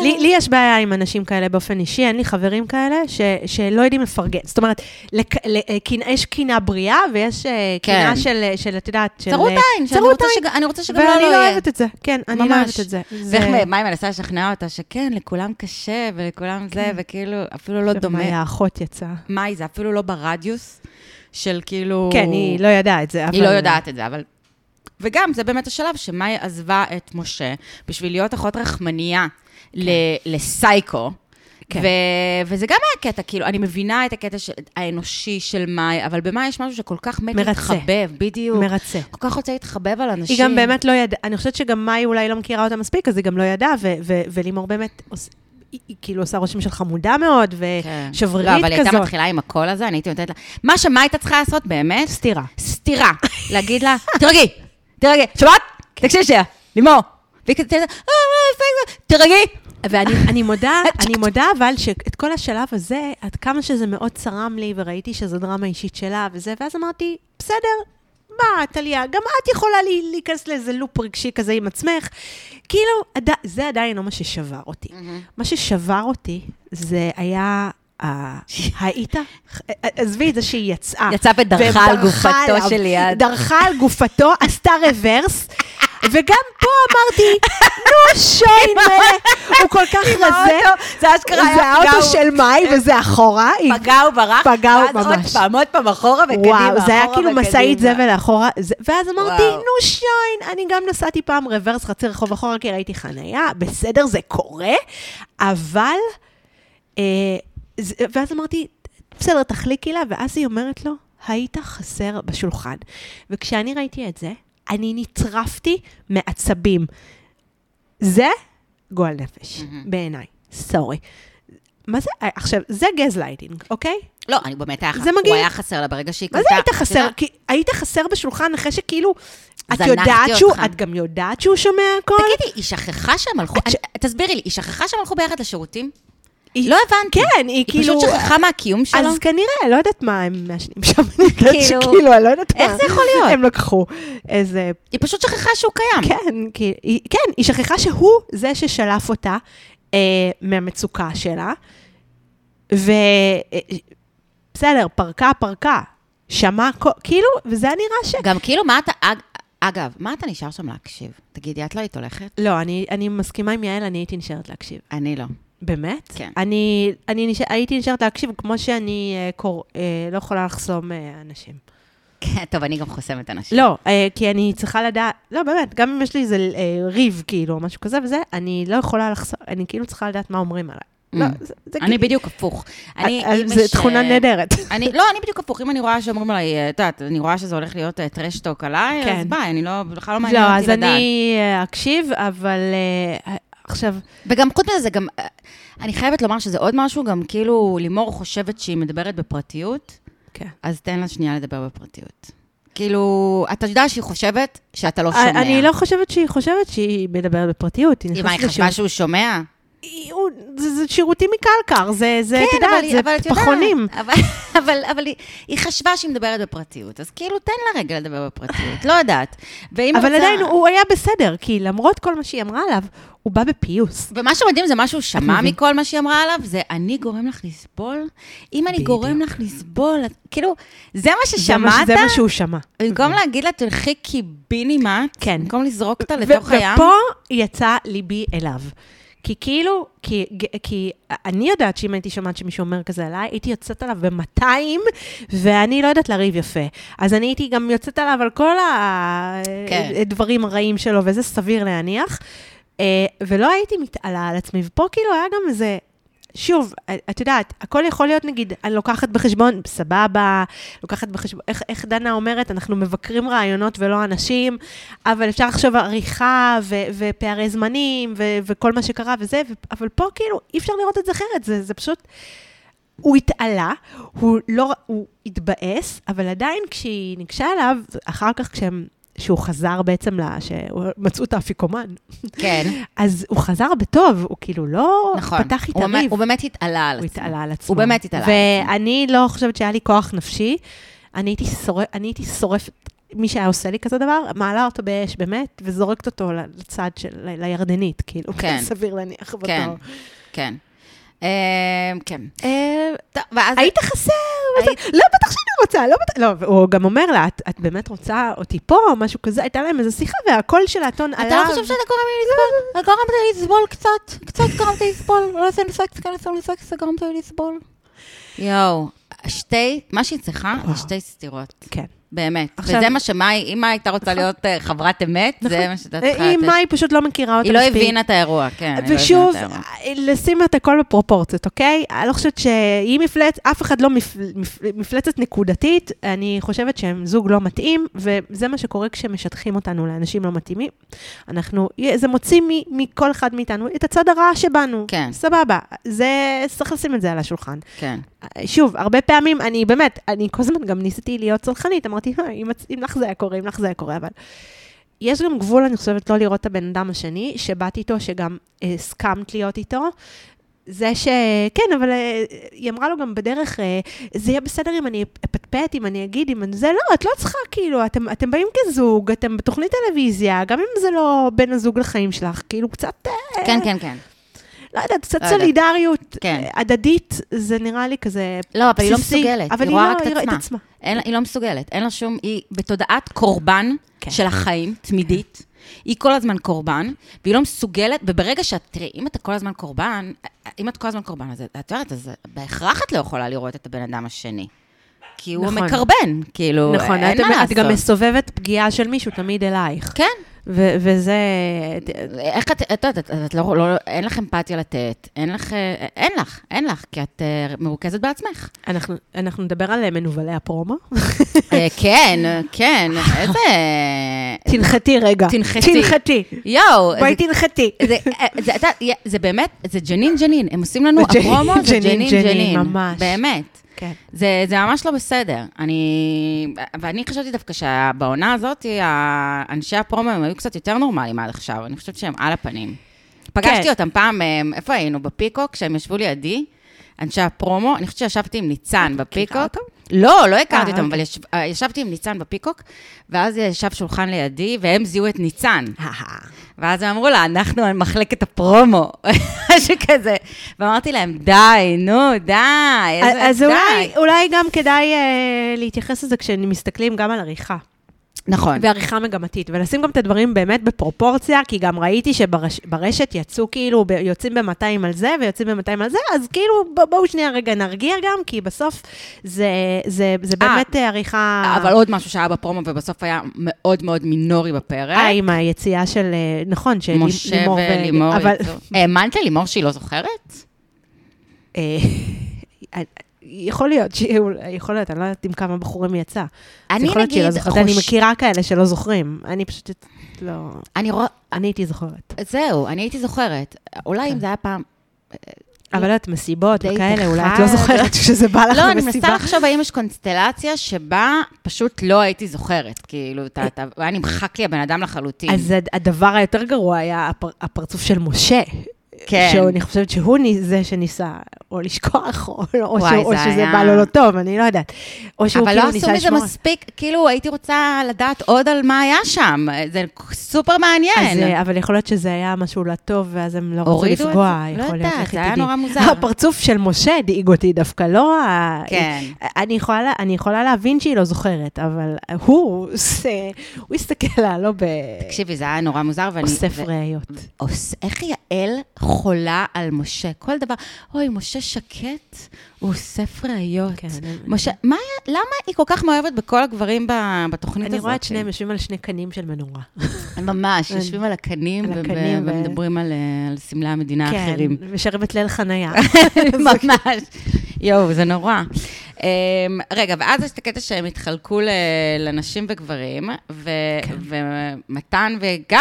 לי, לי יש בעיה עם אנשים כאלה באופן אישי, אין לי חברים כאלה ש, שלא יודעים לפרגן. זאת אומרת, לק, ל, אה, קנאה- יש קנאה בריאה ויש אה, כן. קנאה של, של, את יודעת, של... צרות אה, עין, צרות עין. אני רוצה שגם לה לא ואני לא יהיה. אוהבת את זה, כן, אני לא. אוהבת את זה. זה... ואיך מה היא מנסה לשכנע אותה שכן, לכולם קשה ולכולם זה, וכאילו, אפילו לא דומה. מאי האחות יצאה. מאי, זה אפילו לא ברדיוס של כאילו... כן, היא לא ידעה את זה, אבל... היא לא יודעת את זה, אבל... וגם, זה באמת השלב שמאי עזבה את משה בשביל להיות אחות רחמנייה ל- לסייקו. כן. ו- וזה גם היה קטע, כאילו, אני מבינה את הקטע של, האנושי של מאי, אבל במאי יש משהו שכל כך מת מרצה. להתחבב, בדיוק. מרצה. כל כך רוצה להתחבב על אנשים. היא גם באמת לא ידעה, אני חושבת שגם מאי אולי לא מכירה אותה מספיק, אז היא גם לא ידעה, ו- ו- ולימור באמת, היא כאילו עושה רושם של חמודה מאוד, כן. ושברירית לא, אבל היא הייתה כזאת. מתחילה עם הקול הזה, אני הייתי נותנת לה... מה שמה הייתה צריכה לעשות באמת? סתירה. סתירה. להגיד לה, תירגעי, תירגעי. שמעת? תקשיבי שנייה, לימור. והיא כזה, "אה, אה, תירגעי. ואני אני מודה, אני מודה אבל שאת כל השלב הזה, עד כמה שזה מאוד צרם לי, וראיתי שזו דרמה אישית שלה וזה, ואז אמרתי, בסדר, מה, טליה, גם את יכולה להיכנס לאיזה לופ רגשי כזה עם עצמך. כאילו, עדי, זה עדיין לא מה ששבר אותי. מה ששבר אותי, זה היה... היית, עזבי את זה שהיא יצאה. יצאה ודרכה על גופתו של ליעד. דרכה על גופתו, עשתה רוורס, וגם פה אמרתי, נו שוינה, הוא כל כך רזה. זה אשכרה היה זה האוטו של מאי וזה אחורה. היא- פגע וברח, פגע ואז עוד ממש. פעם, עוד פעם אחורה וקדימה, וואו, זה היה אחורה כאילו משאית. זבל לאחורה, זה- ואז אמרתי. נו שוין, אני גם נסעתי פעם רוורס חצי רחוב אחורה, כי ראיתי חנייה, בסדר, זה קורה, אבל, אה, ואז אמרתי, בסדר, תחליקי לה, ואז היא אומרת לו, היית חסר בשולחן. וכשאני ראיתי את זה, אני נטרפתי מעצבים. זה גועל נפש, בעיניי, sorry. מה זה, עכשיו, זה גזלייטינג, אוקיי? לא, אני באמת היה זה חסר, מגעיל. הוא היה חסר לה ברגע שהיא מה קלטה. זה היית חסר? כי היית חסר בשולחן אחרי שכאילו, את יודעת שהוא, אותך. את גם יודעת שהוא שומע הכל? תגידי, היא שכחה שהם הלכו, אני- תסבירי לי, היא שכחה שהם הלכו ביחד לשירותים? היא- לא הבנתי. כן, היא היא כאילו... פשוט שכחה מהקיום שלו? אז כנראה, לא יודעת מה הם מעשנים שם, אני יודעת כאילו, שכאילו, אני לא יודעת מה. איך זה יכול להיות? הם לקחו איזה... היא פשוט שכחה שהוא קיים. כן, כי, היא, כן, היא שכחה שהוא זה ששלף אותה אה, מהמצוקה שלה, ובסדר, פרקה, פרקה. שמע, כאילו, וזה היה נראה ש... גם כאילו, מה אתה... אג- אגב, מה אתה נשאר שם להקשיב? תגידי, את לא היית הולכת? לא, אני, אני מסכימה עם יעל, אני הייתי נשארת להקשיב. אני לא. באמת? כן. אני, אני נשאר, הייתי נשארת להקשיב, כמו שאני אה, קור, אה, לא יכולה לחסום אה, אנשים. כן, טוב, אני גם חוסמת אנשים. לא, אה, כי אני צריכה לדעת, לא, באמת, גם אם יש לי איזה אה, ריב, כאילו, או משהו כזה וזה, אני לא יכולה לחסום, אני כאילו צריכה לדעת מה אומרים עליי. לא, Mm. זה, זה אני כאילו- בדיוק הפוך. אני, אה, זו תכונה אה, נהדרת. אני, לא, אני בדיוק הפוך. אם אני רואה שאומרים עליי, אה, את יודעת, אני רואה שזה הולך להיות טרשטוק עליי, כן. אז ביי, אני לא, בכלל לא מעניין לא, אותי אז לדעת. אני אה, אקשיב, אבל עכשיו, וגם חוץ מזה, זה גם, אה, אני חייבת לומר שזה עוד משהו, גם כאילו לימור חושבת שהיא מדברת בפרטיות, כן. אז תן לה שנייה לדבר בפרטיות. כאילו, אתה יודע שהיא חושבת שאתה לא שומע. אני לא חושבת שהיא חושבת שהיא מדברת בפרטיות. היא נכנסת היא חשבה שהוא שומע? זה זה שירותים מקלקר, זה, זה, כן, אבל, יודעת, אבל את זה יודעת, פחונים. אבל, אבל, אבל היא, היא חשבה שהיא מדברת בפרטיות, אז כאילו, תן לה רגע לדבר בפרטיות, לא יודעת. אבל רוצה... עדיין הוא היה בסדר, כי למרות כל מה שהיא אמרה עליו, הוא בא בפיוס. ומה שמדהים זה מה שהוא שמע? מכל מה שהיא אמרה עליו, זה אני גורם לך לסבול? אם אני. גורם לך לסבול, כאילו, זה מה זה ששמעת? זה מה שהוא שמע. במקום להגיד לה, תלכי קיבינימט, כן. במקום לזרוק אותה לתוך הים. ופה יצא ליבי אליו. כי כאילו, כי, כי אני יודעת שאם הייתי שומעת שמישהו אומר כזה עליי, הייתי יוצאת עליו ב-200, ואני לא יודעת לריב יפה. אז אני הייתי גם יוצאת עליו על כל כן. הדברים הרעים שלו, וזה סביר להניח. אה, ולא הייתי מתעלה על עצמי, ופה כאילו היה גם איזה... שוב, את יודעת, הכל יכול להיות, נגיד, אני לוקחת בחשבון, סבבה, לוקחת בחשבון, איך, איך דנה אומרת, אנחנו מבקרים רעיונות ולא אנשים, אבל אפשר לחשוב עריכה ו, ופערי זמנים ו, וכל מה שקרה וזה, ו, אבל פה כאילו אי אפשר לראות את זה אחרת, זה, זה פשוט... הוא התעלה, הוא לא, הוא התבאס, אבל עדיין כשהיא ניגשה אליו, אחר כך כשהם, שהוא חזר בעצם, לה, שמצאו את האפיקומן, כן, אז הוא חזר בטוב, הוא כאילו לא נכון. פתח איתה הוא ריב. הוא באמת התעלה על הוא עצמו. התעלה על עצמו. הוא באמת התעלה על עצמו. ואני לא חושבת שהיה לי כוח נפשי. אני הייתי, שורף, אני הייתי שורפת, מי שהיה עושה לי כזה דבר, מעלה אותו באש, באמת, וזורקת אותו לצד של, לירדנית, כאילו, כן. סביר להניח. כן, כן. אה, כן. ואז... היית חסר, לא, בטח שאני רוצה, לא בטח, לא, והוא גם אומר לה, "את- באמת רוצה אותי פה, או משהו כזה, הייתה להם איזו שיחה, והקול של האתון עלה. אתה לא חושב שאתה גורם לי לסבול? אתה גורמת לי לסבול קצת, קצת גרמת לי לסבול, לא עשינו סקס, כן עשינו סקס, גרמת לי לסבול. יואו, שתי, מה שהיא צריכה זה שתי סתירות. כן. באמת. עכשיו- וזה מה שמאי, אם מאי הייתה רוצה להיות אה, חברת אמת, זה מה שאתה צריכה היא, לתת. מאי פשוט לא מכירה אותה היא לא מספיק. הבינה את האירוע, כן. היא לא ושוב, הבינה את האירוע. לשים את הכל בפרופורציות, אוקיי? אני לא חושבת שהיא מפלצת, אף אחד לא מפ, מפ, מפלצת נקודתית, אני חושבת שהם זוג לא מתאים, וזה מה שקורה כשמשטחים אותנו לאנשים לא מתאימים. אנחנו, זה מוציא מכל אחד מאיתנו את הצד הרע שבנו. כן. סבבה, זה, צריך לשים את זה על השולחן. כן. שוב, הרבה פעמים, אני באמת, אני כל הזמן גם ניסיתי להיות צלחנית, אמרתי, "אה, אם, אם לך זה היה קורה, אם לך זה היה קורה, אבל... יש גם גבול, אני חושבת, לא לראות את הבן אדם השני, שבאת איתו, שגם אה, הסכמת להיות איתו. זה ש... כן, אבל אה, היא אמרה לו גם בדרך, אה, זה יהיה בסדר אם אני אפטפט, אם אני אגיד, אם אני... זה לא, את לא צריכה, כאילו, אתם, אתם באים כזוג, אתם בתוכנית טלוויזיה, גם אם זה לא בן הזוג לחיים שלך, כאילו, קצת... אה, כן, כן, כן. לא יודעת, קצת לא. סולידריות כן. אה, הדדית, זה נראה לי כזה לא, אבל היא לא בסיסי, מסוגלת. אבל היא רואה לא- רק את היא עצמה. אין היא לא מסוגלת. אין לה שום... היא בתודעת קורבן כן. של החיים, תמידית. היא כל הזמן קורבן, והיא לא מסוגלת, וברגע שאת, תראי, אם אתה כל הזמן קורבן, אם את כל הזמן קורבן, אז את יודעת, אז בהכרח את לא יכולה לראות את הבן אדם השני. כי הוא נכון. מקרבן, כאילו, נכון, אין את, מה את לעשות. גם מסובבת פגיעה של מישהו תמיד אלייך. כן. ו- וזה... איך את, את יודעת, את, לא, לא, אין לך אמפתיה לתת, אין לך, אין לך, אין לך, כי את אה, מרוכזת בעצמך. אנחנו, אנחנו נדבר על אה, מנוולי הפרומו. אה, כן, כן, איזה... תנחתי רגע. תנחתי. תנחתי. יואו, בואי זה- תנחתי. זה, זה, אתה- זה באמת, זה ג'נין ג'נין, הם עושים לנו, הפרומו זה ג'נין, ג'נין, ממש. באמת. כן. זה, זה ממש לא בסדר. אני, ואני חשבתי דווקא שבעונה הזאת, אנשי הפרומו הם היו קצת יותר נורמליים עד עכשיו, אני חושבת שהם על הפנים. פגשתי כן. אותם פעם, אה, איפה היינו? בפיקוק, כשהם ישבו לידי, אנשי הפרומו, אני חושבת שישבתי עם ניצן בפיקוק. לא, לא הכרתי אה, אותם, אוקיי. אבל ישב, אה, ישבתי עם ניצן בפיקוק, ואז ישב שולחן לידי, והם זיהו את ניצן. ואז הם אמרו לה, אנחנו על מחלקת הפרומו, משהו כזה. ואמרתי להם, די, נו, די, איזה אז די. אולי, אולי גם כדאי אה, להתייחס לזה כשמסתכלים גם על עריכה. נכון. ועריכה מגמתית, ולשים גם את הדברים באמת בפרופורציה, כי גם ראיתי שברשת יצאו כאילו, ב- יוצאים ב-200 על זה ויוצאים ב-200 על זה, אז כאילו בואו שנייה רגע נרגיע גם, כי בסוף זה, זה, זה באמת אה, עריכה... אבל עוד משהו שהיה בפרומו, ובסוף היה מאוד מאוד מינורי בפרק. אה, עם היציאה של, אה, נכון, של משה לימור ולימור. אבל. האמנת ללימור שהיא לא זוכרת? יכול להיות, יכול להיות, אני לא יודעת עם כמה בחורים. אז אני יכול להיות לא נגיד זוכרת. אני חוש- מכירה כאלה שלא זוכרים. אני פשוט לא... אני רואה... אני הייתי זוכרת. זהו, אני הייתי זוכרת. אולי אם זה היה פעם... אבל לא יודעת, מסיבות וכאלה, אולי את. לא זוכרת שזה בא לך לא, אני במסיבה. מנסה לחשוב האם יש קונסטלציה שבה פשוט לא הייתי זוכרת. כאילו, היה נמחק לי הבן אדם לחלוטין. אז הד- הדבר היותר גרוע היה הפר- הפרצוף של משה. כן. שאני חושבת שהוא זה שניסה או לשכוח, או לא- או וואי, שהוא- או זה שזה היה- בא לו לא טוב, אני לא יודעת. או שהוא אבל כאילו לא ניסה עשו מזה לשמור... מספיק, כאילו הייתי רוצה לדעת עוד על מה היה שם. זה סופר מעניין. אז, אה, אבל יכול להיות שזה היה משהו לא טוב, ואז הם לא רצו הורידו את? לפגוע. לא יכול להיות, לכי זה היה. נורא מוזר. הפרצוף של משה הדאיג אותי דווקא, לא ה... כן. אני יכולה, לה- אני יכולה להבין שהיא לא זוכרת, אבל הוא, זה- הוא הסתכל לה, לא ב... תקשיבי, זה היה נורא מוזר, ואני... אוסף ו- ראיות. עוש- איך יעל חולה על משה? כל דבר, אוי, משה שקט, הוא אוסף ראיות. כן, משה, מה היה, למה היא כל כך מאוהבת בכל הגברים ב- בתוכנית הזאת? אני רואה את שניהם יושבים על שני קנים של מנורה. ממש, יושבים על הקנים, על ו- הקנים ו- ו- ומדברים על על סמלי המדינה האחרים. כן, ושרים את ליל חניה. ממש. יואו, זה נורא. Um, רגע, ואז יש את הקטע שהם התחלקו לנשים וגברים, ו- כן. ומתן וגיא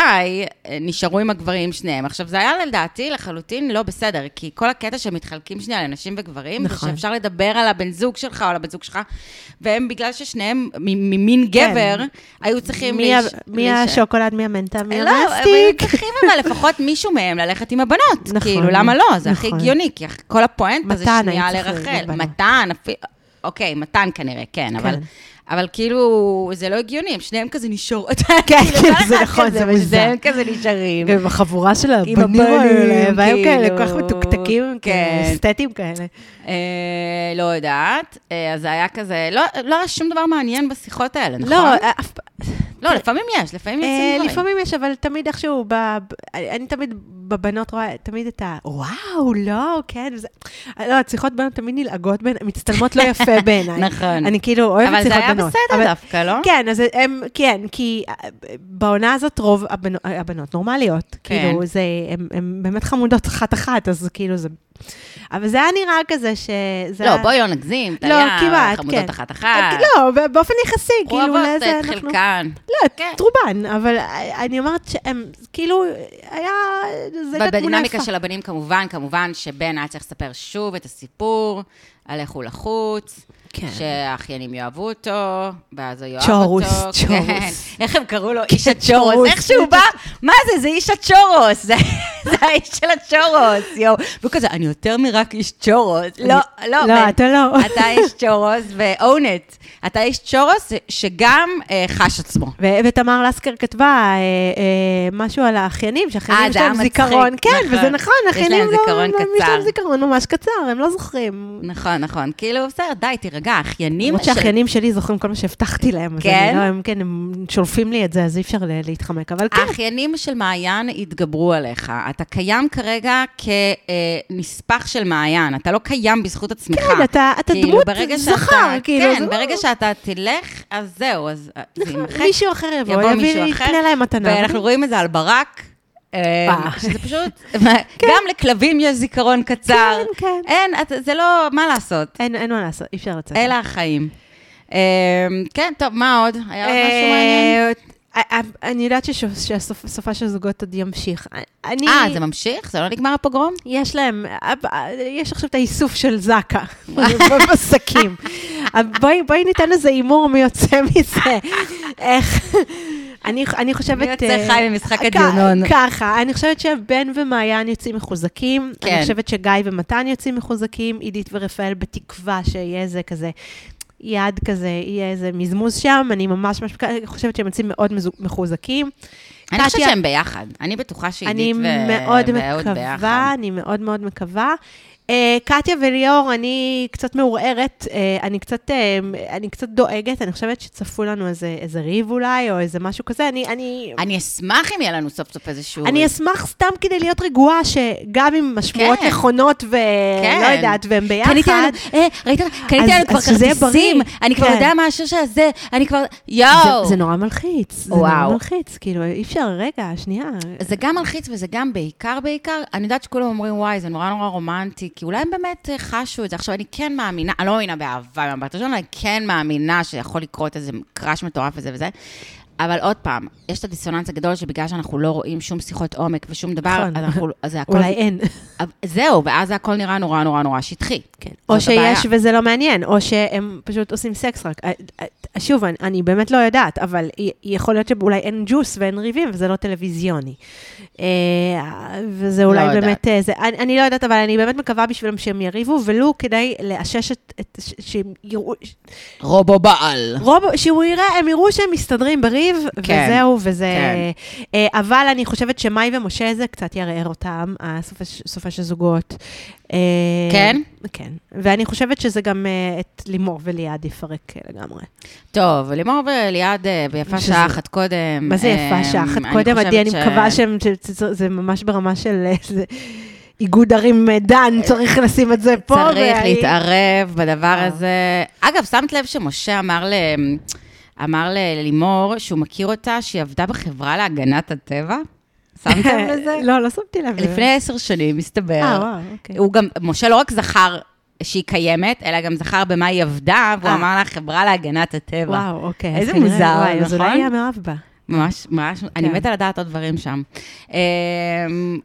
אה, נשארו עם הגברים שניהם. עכשיו, זה היה לדעתי לחלוטין לא בסדר, כי כל הקטע שהם מתחלקים שנייה לנשים וגברים, זה נכון. שאפשר לדבר על הבן זוג שלך או על הבת זוג שלך, והם, בגלל ששניהם ממין כן. גבר, היו צריכים מי להיש- מי להישאר. השוקולד, מי המנטה, מי לא, המסטיק. הם צריכים אבל לפחות מישהו מהם ללכת עם הבנות. נכון, כאילו, למה לא? זה הכי נכון. הגיוני, כי כל הפואנטה זה שנייה לרחל. מתן, אפילו... אוקיי, מתן כנראה, כן, אבל... כן. אבל כאילו, זה לא הגיוני, הם שניהם כזה נשארו. כן, כן, כל זה נכון, זה מוזר. ושניהם כזה נשארים. גם החבורה של עם הבנים האלה, והיו כאלה כאילו, כל כך מתוקתקים, כן. כן, אסתטיים כאלה. אה, לא יודעת, אה, אז זה היה כזה, לא לא היה שום דבר מעניין בשיחות האלה, נכון? לא, אף פעם... לא, לפעמים יש, לפעמים אה, יוצאים דברים. לפעמים יש, אבל תמיד איכשהו, אני תמיד בבנות רואה תמיד את ה... וואו, לא, כן. וזה... לא, הצליחות בנות תמיד נלעגות בעיניי, מצטלמות לא יפה בעיניי. נכון. אני כאילו אוהבת אבל זה היה בנות. בסדר אבל- דווקא, לא? כן, אז הם, כן, כי אה, בעונה הזאת רוב הבנות, הבנות נורמליות. כן. כאילו, זה, הן באמת חמודות אחת-אחת, אז כאילו זה... אבל זה היה נראה כזה שזה... לא, היה- בואי לא נגזים, לא, טליה, חמודות כן. אחת-אחת. לא, ב- באופן יחסי, כאילו, אוהבות לאיזה... את אנחנו- חלקן. לא, כן. את רובן, אבל אני אומרת שהם, כאילו, היה... זו הייתה תמונה בדינמיקה יפה. של הבנים, כמובן, כמובן שבן היה צריך לספר שוב את הסיפור על איך הוא לחוץ. כן. שהאחיינים יאהבו אותו, ואז הוא יאהב צ'ורוס, אותו. צ'ורוס. כן. איך הם קראו לו? איש הצ'ורוס. צ'ורוס. איך שהוא בא, מה זה? זה איש הצ'ורוס. זה זה האיש של הצ'ורוס, יואו. והוא כזה, אני יותר מרק איש צ'ורוס. לא, לא, לא. אתה לא. אתה איש צ'ורוס, ו-own it. אתה איש צ'ורוס שגם אה, חש עצמו. ותמר לסקר כתבה אה, אה, משהו על האחיינים, שהאחיינים אה, יש זה היה להם מצחיק, זיכרון, כן, נכון. וזה נכון, יש האחיינים להם לא, זיכרון לא- יש קצר. להם זיכרון ממש קצר, הם לא זוכרים. נכון, נכון. כאילו, בסדר, די, תירגע, האחיינים למרות שהאחיינים שלי זוכרים כל מה שהבטחתי להם. אז כן? אני לא, הם כן, הם שולפים לי את זה, אז אי אפשר להתחמק, אבל כן. האחיינים של מעיין התגברו עליך. אתה קיים כרגע כנספח של מעיין, אתה לא קיים בזכות עצמך. כן, אתה- אתה כאילו, דמות זכר, שאתה- כאילו, כן, לא- ברגע שאתה תלך, אז זהו, אז אה, זה יימחק. מישהו אחר יבוא, יבוא מישהו אחר, יקנה להם מתנה. ואנחנו רואים את זה על ברק. אה, אה. שזה פשוט, גם לכלבים יש זיכרון קצר. כן, כן. אין, זה לא, מה לעשות? אין, אין מה לעשות, אי אפשר לצאת. אלה החיים. אה, כן, טוב, מה עוד? היה עוד משהו מעניין? אה, אה, אני יודעת שסופה של זוגות עוד ימשיך. אה, זה ממשיך? זה לא נגמר הפוגרום? יש להם, יש עכשיו את האיסוף של זקה בשקים. בואי ניתן איזה הימור מי יוצא מזה. איך... אני, אני חושבת... מי יוצא אה, חי ממשחק כ- הדיונון? ככה, אני חושבת שבן ומעיין יוצאים מחוזקים. כן. אני חושבת שגיא ומתן יוצאים מחוזקים. עידית ורפאל בתקווה שיהיה איזה כזה... יד כזה, יהיה איזה מזמוז שם, אני ממש ממש חושבת שהם יוצאים מאוד מחוזקים. אני חושבת שהם ביחד. אני בטוחה שעידית אני ו- מאוד ואהוד מקווה, ביחד. אני מאוד מאוד מקווה. אה, קטיה וליאור, אני קצת מעורערת, אה, אני קצת, אה, אני קצת דואגת, אני חושבת שצפו לנו איזה, איזה ריב אולי, או איזה משהו כזה, אני, אני, אני אשמח אם יהיה לנו סוף סוף איזשהו... אני אשמח סתם כדי להיות רגועה, שגם אם השמועות כן. נכונות ולא כן. יודעת, והם ביחד. קניתי לנו, אה, ראית? קניתי לנו כבר כרטיסים. אני כבר כן. יודע מה השיר של הזה, אני כבר... זה, יואו! זה נורא מלחיץ, זה נורא וואו. מלחיץ, כאילו, אי אפשר, רגע, שנייה. זה גם מלחיץ וזה גם בעיקר בעיקר, אני יודעת שכולם אומרים, וואי, זה נורא נורא רומנטי, כי אולי הם באמת אה, חשו את זה. עכשיו, אני כן מאמינה, אני לא מאמינה באהבה במבט ראשון, אני כן מאמינה שיכול לקרות איזה קראש מטורף וזה וזה. אבל עוד פעם, יש את הדיסוננס הגדול שבגלל שאנחנו לא רואים שום שיחות עומק ושום דבר, נכון. אז אנחנו, אז זה הכל... אולי אין. זהו, ואז הכל נראה נורא נורא נורא שטחי. כן. או שיש הבעיה. וזה לא מעניין, או שהם פשוט עושים סקס רק. אה, אה, שוב, אני, אני באמת לא יודעת, אבל יכול להיות שאולי אין ג'וס ואין ריבים, וזה לא טלוויזיוני. אה, וזה אולי לא. באמת, זה, אני, אני לא יודעת, אבל אני באמת מקווה בשבילם שהם יריבו, ולו כדי לאשש את, את שהם יראו, רובו בעל. רוב, שהוא יראה, הם יראו שהם מסתדרים בריב, כן, וזהו, וזה... כן. אה, אבל אני חושבת שמאי ומשה זה קצת יערער אותם, הסופה סופה של זוגות. אה, כן? כן. ואני חושבת שזה גם אה, את לימור וליעד יפרק לגמרי. טוב, לימור וליעד שזה- שעה אחת קודם. מה זה יפה שעה אחת קודם, עדי, אני מקווה שהם, ש- ש- זה ממש ברמה של איגוד ערים דן, צריך לשים את זה פה. צריך והאי- להתערב בדבר. הזה. אגב, שמת לב שמשה אמר ל... אמר ללימור שהוא מכיר אותה, שהיא עבדה בחברה להגנת הטבע? שמתם לזה? לא, לא שמתי לב. לפני עשר שנים, מסתבר. אה, וואו, אוקיי. הוא גם, משה לא רק זכר שהיא קיימת, אלא גם זכר במה היא עבדה, והוא אה. אמר לה חברה להגנת הטבע. וואו, אוקיי. איזה מוזר, וואי, אז אולי נכון? יהיה מאוהב בה. ממש, ממש, אני כן. מתה לדעת עוד דברים שם. אמ,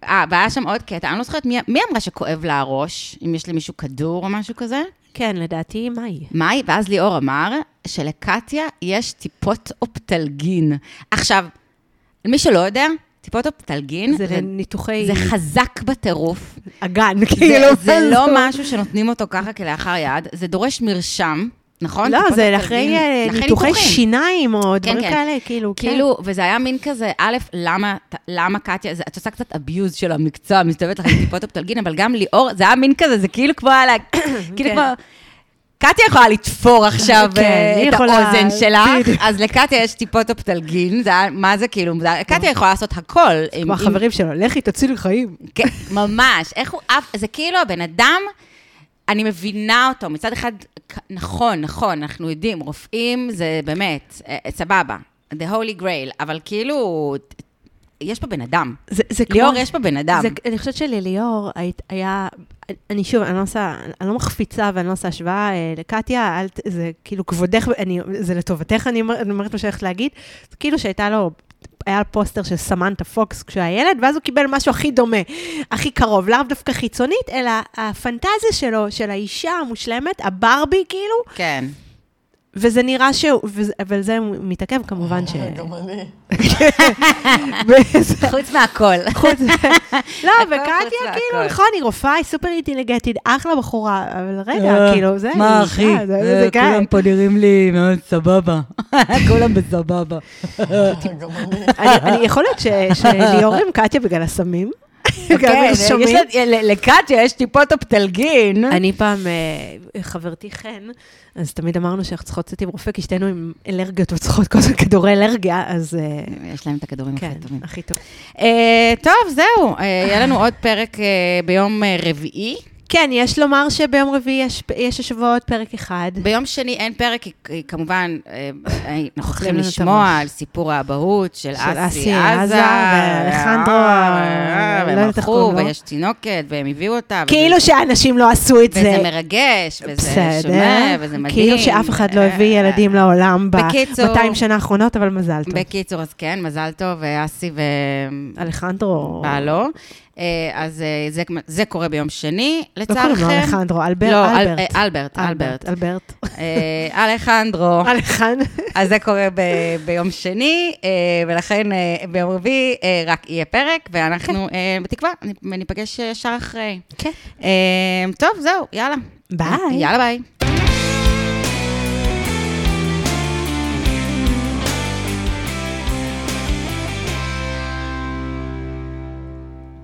אה, והיה שם עוד קטע, אני לא זוכרת מי, מי אמרה שכואב לה הראש, אם יש למישהו כדור או משהו כזה? כן, לדעתי, מאי. מאי, ואז ליאור אמר שלקטיה יש טיפות אופטלגין. עכשיו, למי שלא יודע, טיפות אופטלגין זה זה, לניתוחי זה חזק בטירוף. אגן, זה, כאילו. זה לא זה- משהו שנותנים אותו ככה כלאחר יד, זה דורש מרשם, נכון? לא, זה אחרי אה, ניתוחי. שיניים או דברים כן. כאלה, כאילו, כן. כאילו, וזה היה מין כזה, א', למה, למה קטיה, זה, את עושה קצת אביוז של המקצוע, מסתובבת לך עם טיפות אופטלגין, אבל גם ליאור, זה היה מין כזה, זה כאילו כמו היה לה, כאילו כן. כמו, קטיה יכולה לתפור עכשיו כן, אה, את יכולה- האוזן שלך. אז לקטיה יש טיפות אופטלגין, זה מה זה כאילו, זה- קטיה יכולה לעשות הכל. כמו עם- החברים שלו, לכי תצילי חיים. כן, ממש, איך הוא אף, זה כאילו הבן אדם, אני מבינה אותו, מצד אחד, נכון, נכון, אנחנו יודעים, רופאים זה באמת, אה, סבבה, the holy grail, אבל כאילו, יש פה בן אדם. זה, זה ליאור, כמו- יש פה בן אדם. זה, אני חושבת שלליאור היה, אני שוב, אני לא עושה, אני לא מחפיצה ואני לא עושה השוואה אה, לקטיה, אל, זה כאילו כבודך, אני, זה לטובתך, אני אומר- אני אומרת מה שאני הולכת להגיד, זה כאילו שהייתה לו... היה פוסטר של סמנטה פוקס כשהוא היה ילד, ואז הוא קיבל משהו הכי דומה, הכי קרוב, לאו דווקא חיצונית, אלא הפנטזיה שלו, של האישה המושלמת, הברבי כאילו, כן. וזה נראה שהוא, אבל זה מתעכב כמובן ש... גם אני. חוץ מהכל. חוץ לא, וקטיה, כאילו. נכון, היא רופאה, היא סופר אינטליגנטית, אחלה בחורה, אבל רגע, אה, כאילו, זה... מה, אחי? כן. כולם פה נראים לי מאוד סבבה. כולם בסבבה. יכול להיות ש- שליאור עם קטיה בגלל הסמים. כן, שומעים. לקטיה יש טיפות אופטלגין. אני פעם, אה, חברתי חן, אז תמיד אמרנו שאנחנו צריכות לצאת עם רופא, כי שתינו עם אלרגיות וצריכות כל הזמן כדורי אלרגיה, אז אה, יש להם את הכדורים כן, הכי טובים. הכי טוב. אה, טוב, זהו, יהיה לנו עוד פרק ביום רביעי. כן, יש לומר שביום רביעי יש- יש השבוע עוד פרק אחד. ביום שני אין פרק, כי- כמובן, אה, אנחנו צריכים לנו את לשמוע. על סיפור האבהות של אסי אסי עזה, ואלחנדרו, אה, לא והם איך הלכו. ויש תינוקת, והם הביאו אותה. כאילו שאנשים לא עשו את זה. וזה מרגש, וזה. שונה, וזה מדהים. כאילו שאף אחד לא הביא ילדים לעולם בקיצור- ב-200 שנה האחרונות, אבל מזל טוב. בקיצור, אז כן, מזל טוב, ואסי אלחנדרו... ובעלו. אה, אז אה, זה- זה קורה ביום שני, לא קוראים לו לצערכם. אלחנדרו, אלבר- לא, אל- אלברט. אה, אלברט, אלברט. אלברט. אלחנדרו. אלחנדרו. אז זה קורה ב- ביום שני, ולכן ביום רביעי רק יהיה פרק, ואנחנו אה, בתקווה ניפגש ישר אחרי. כן. טוב, זהו, יאללה. ביי. יאללה, ביי.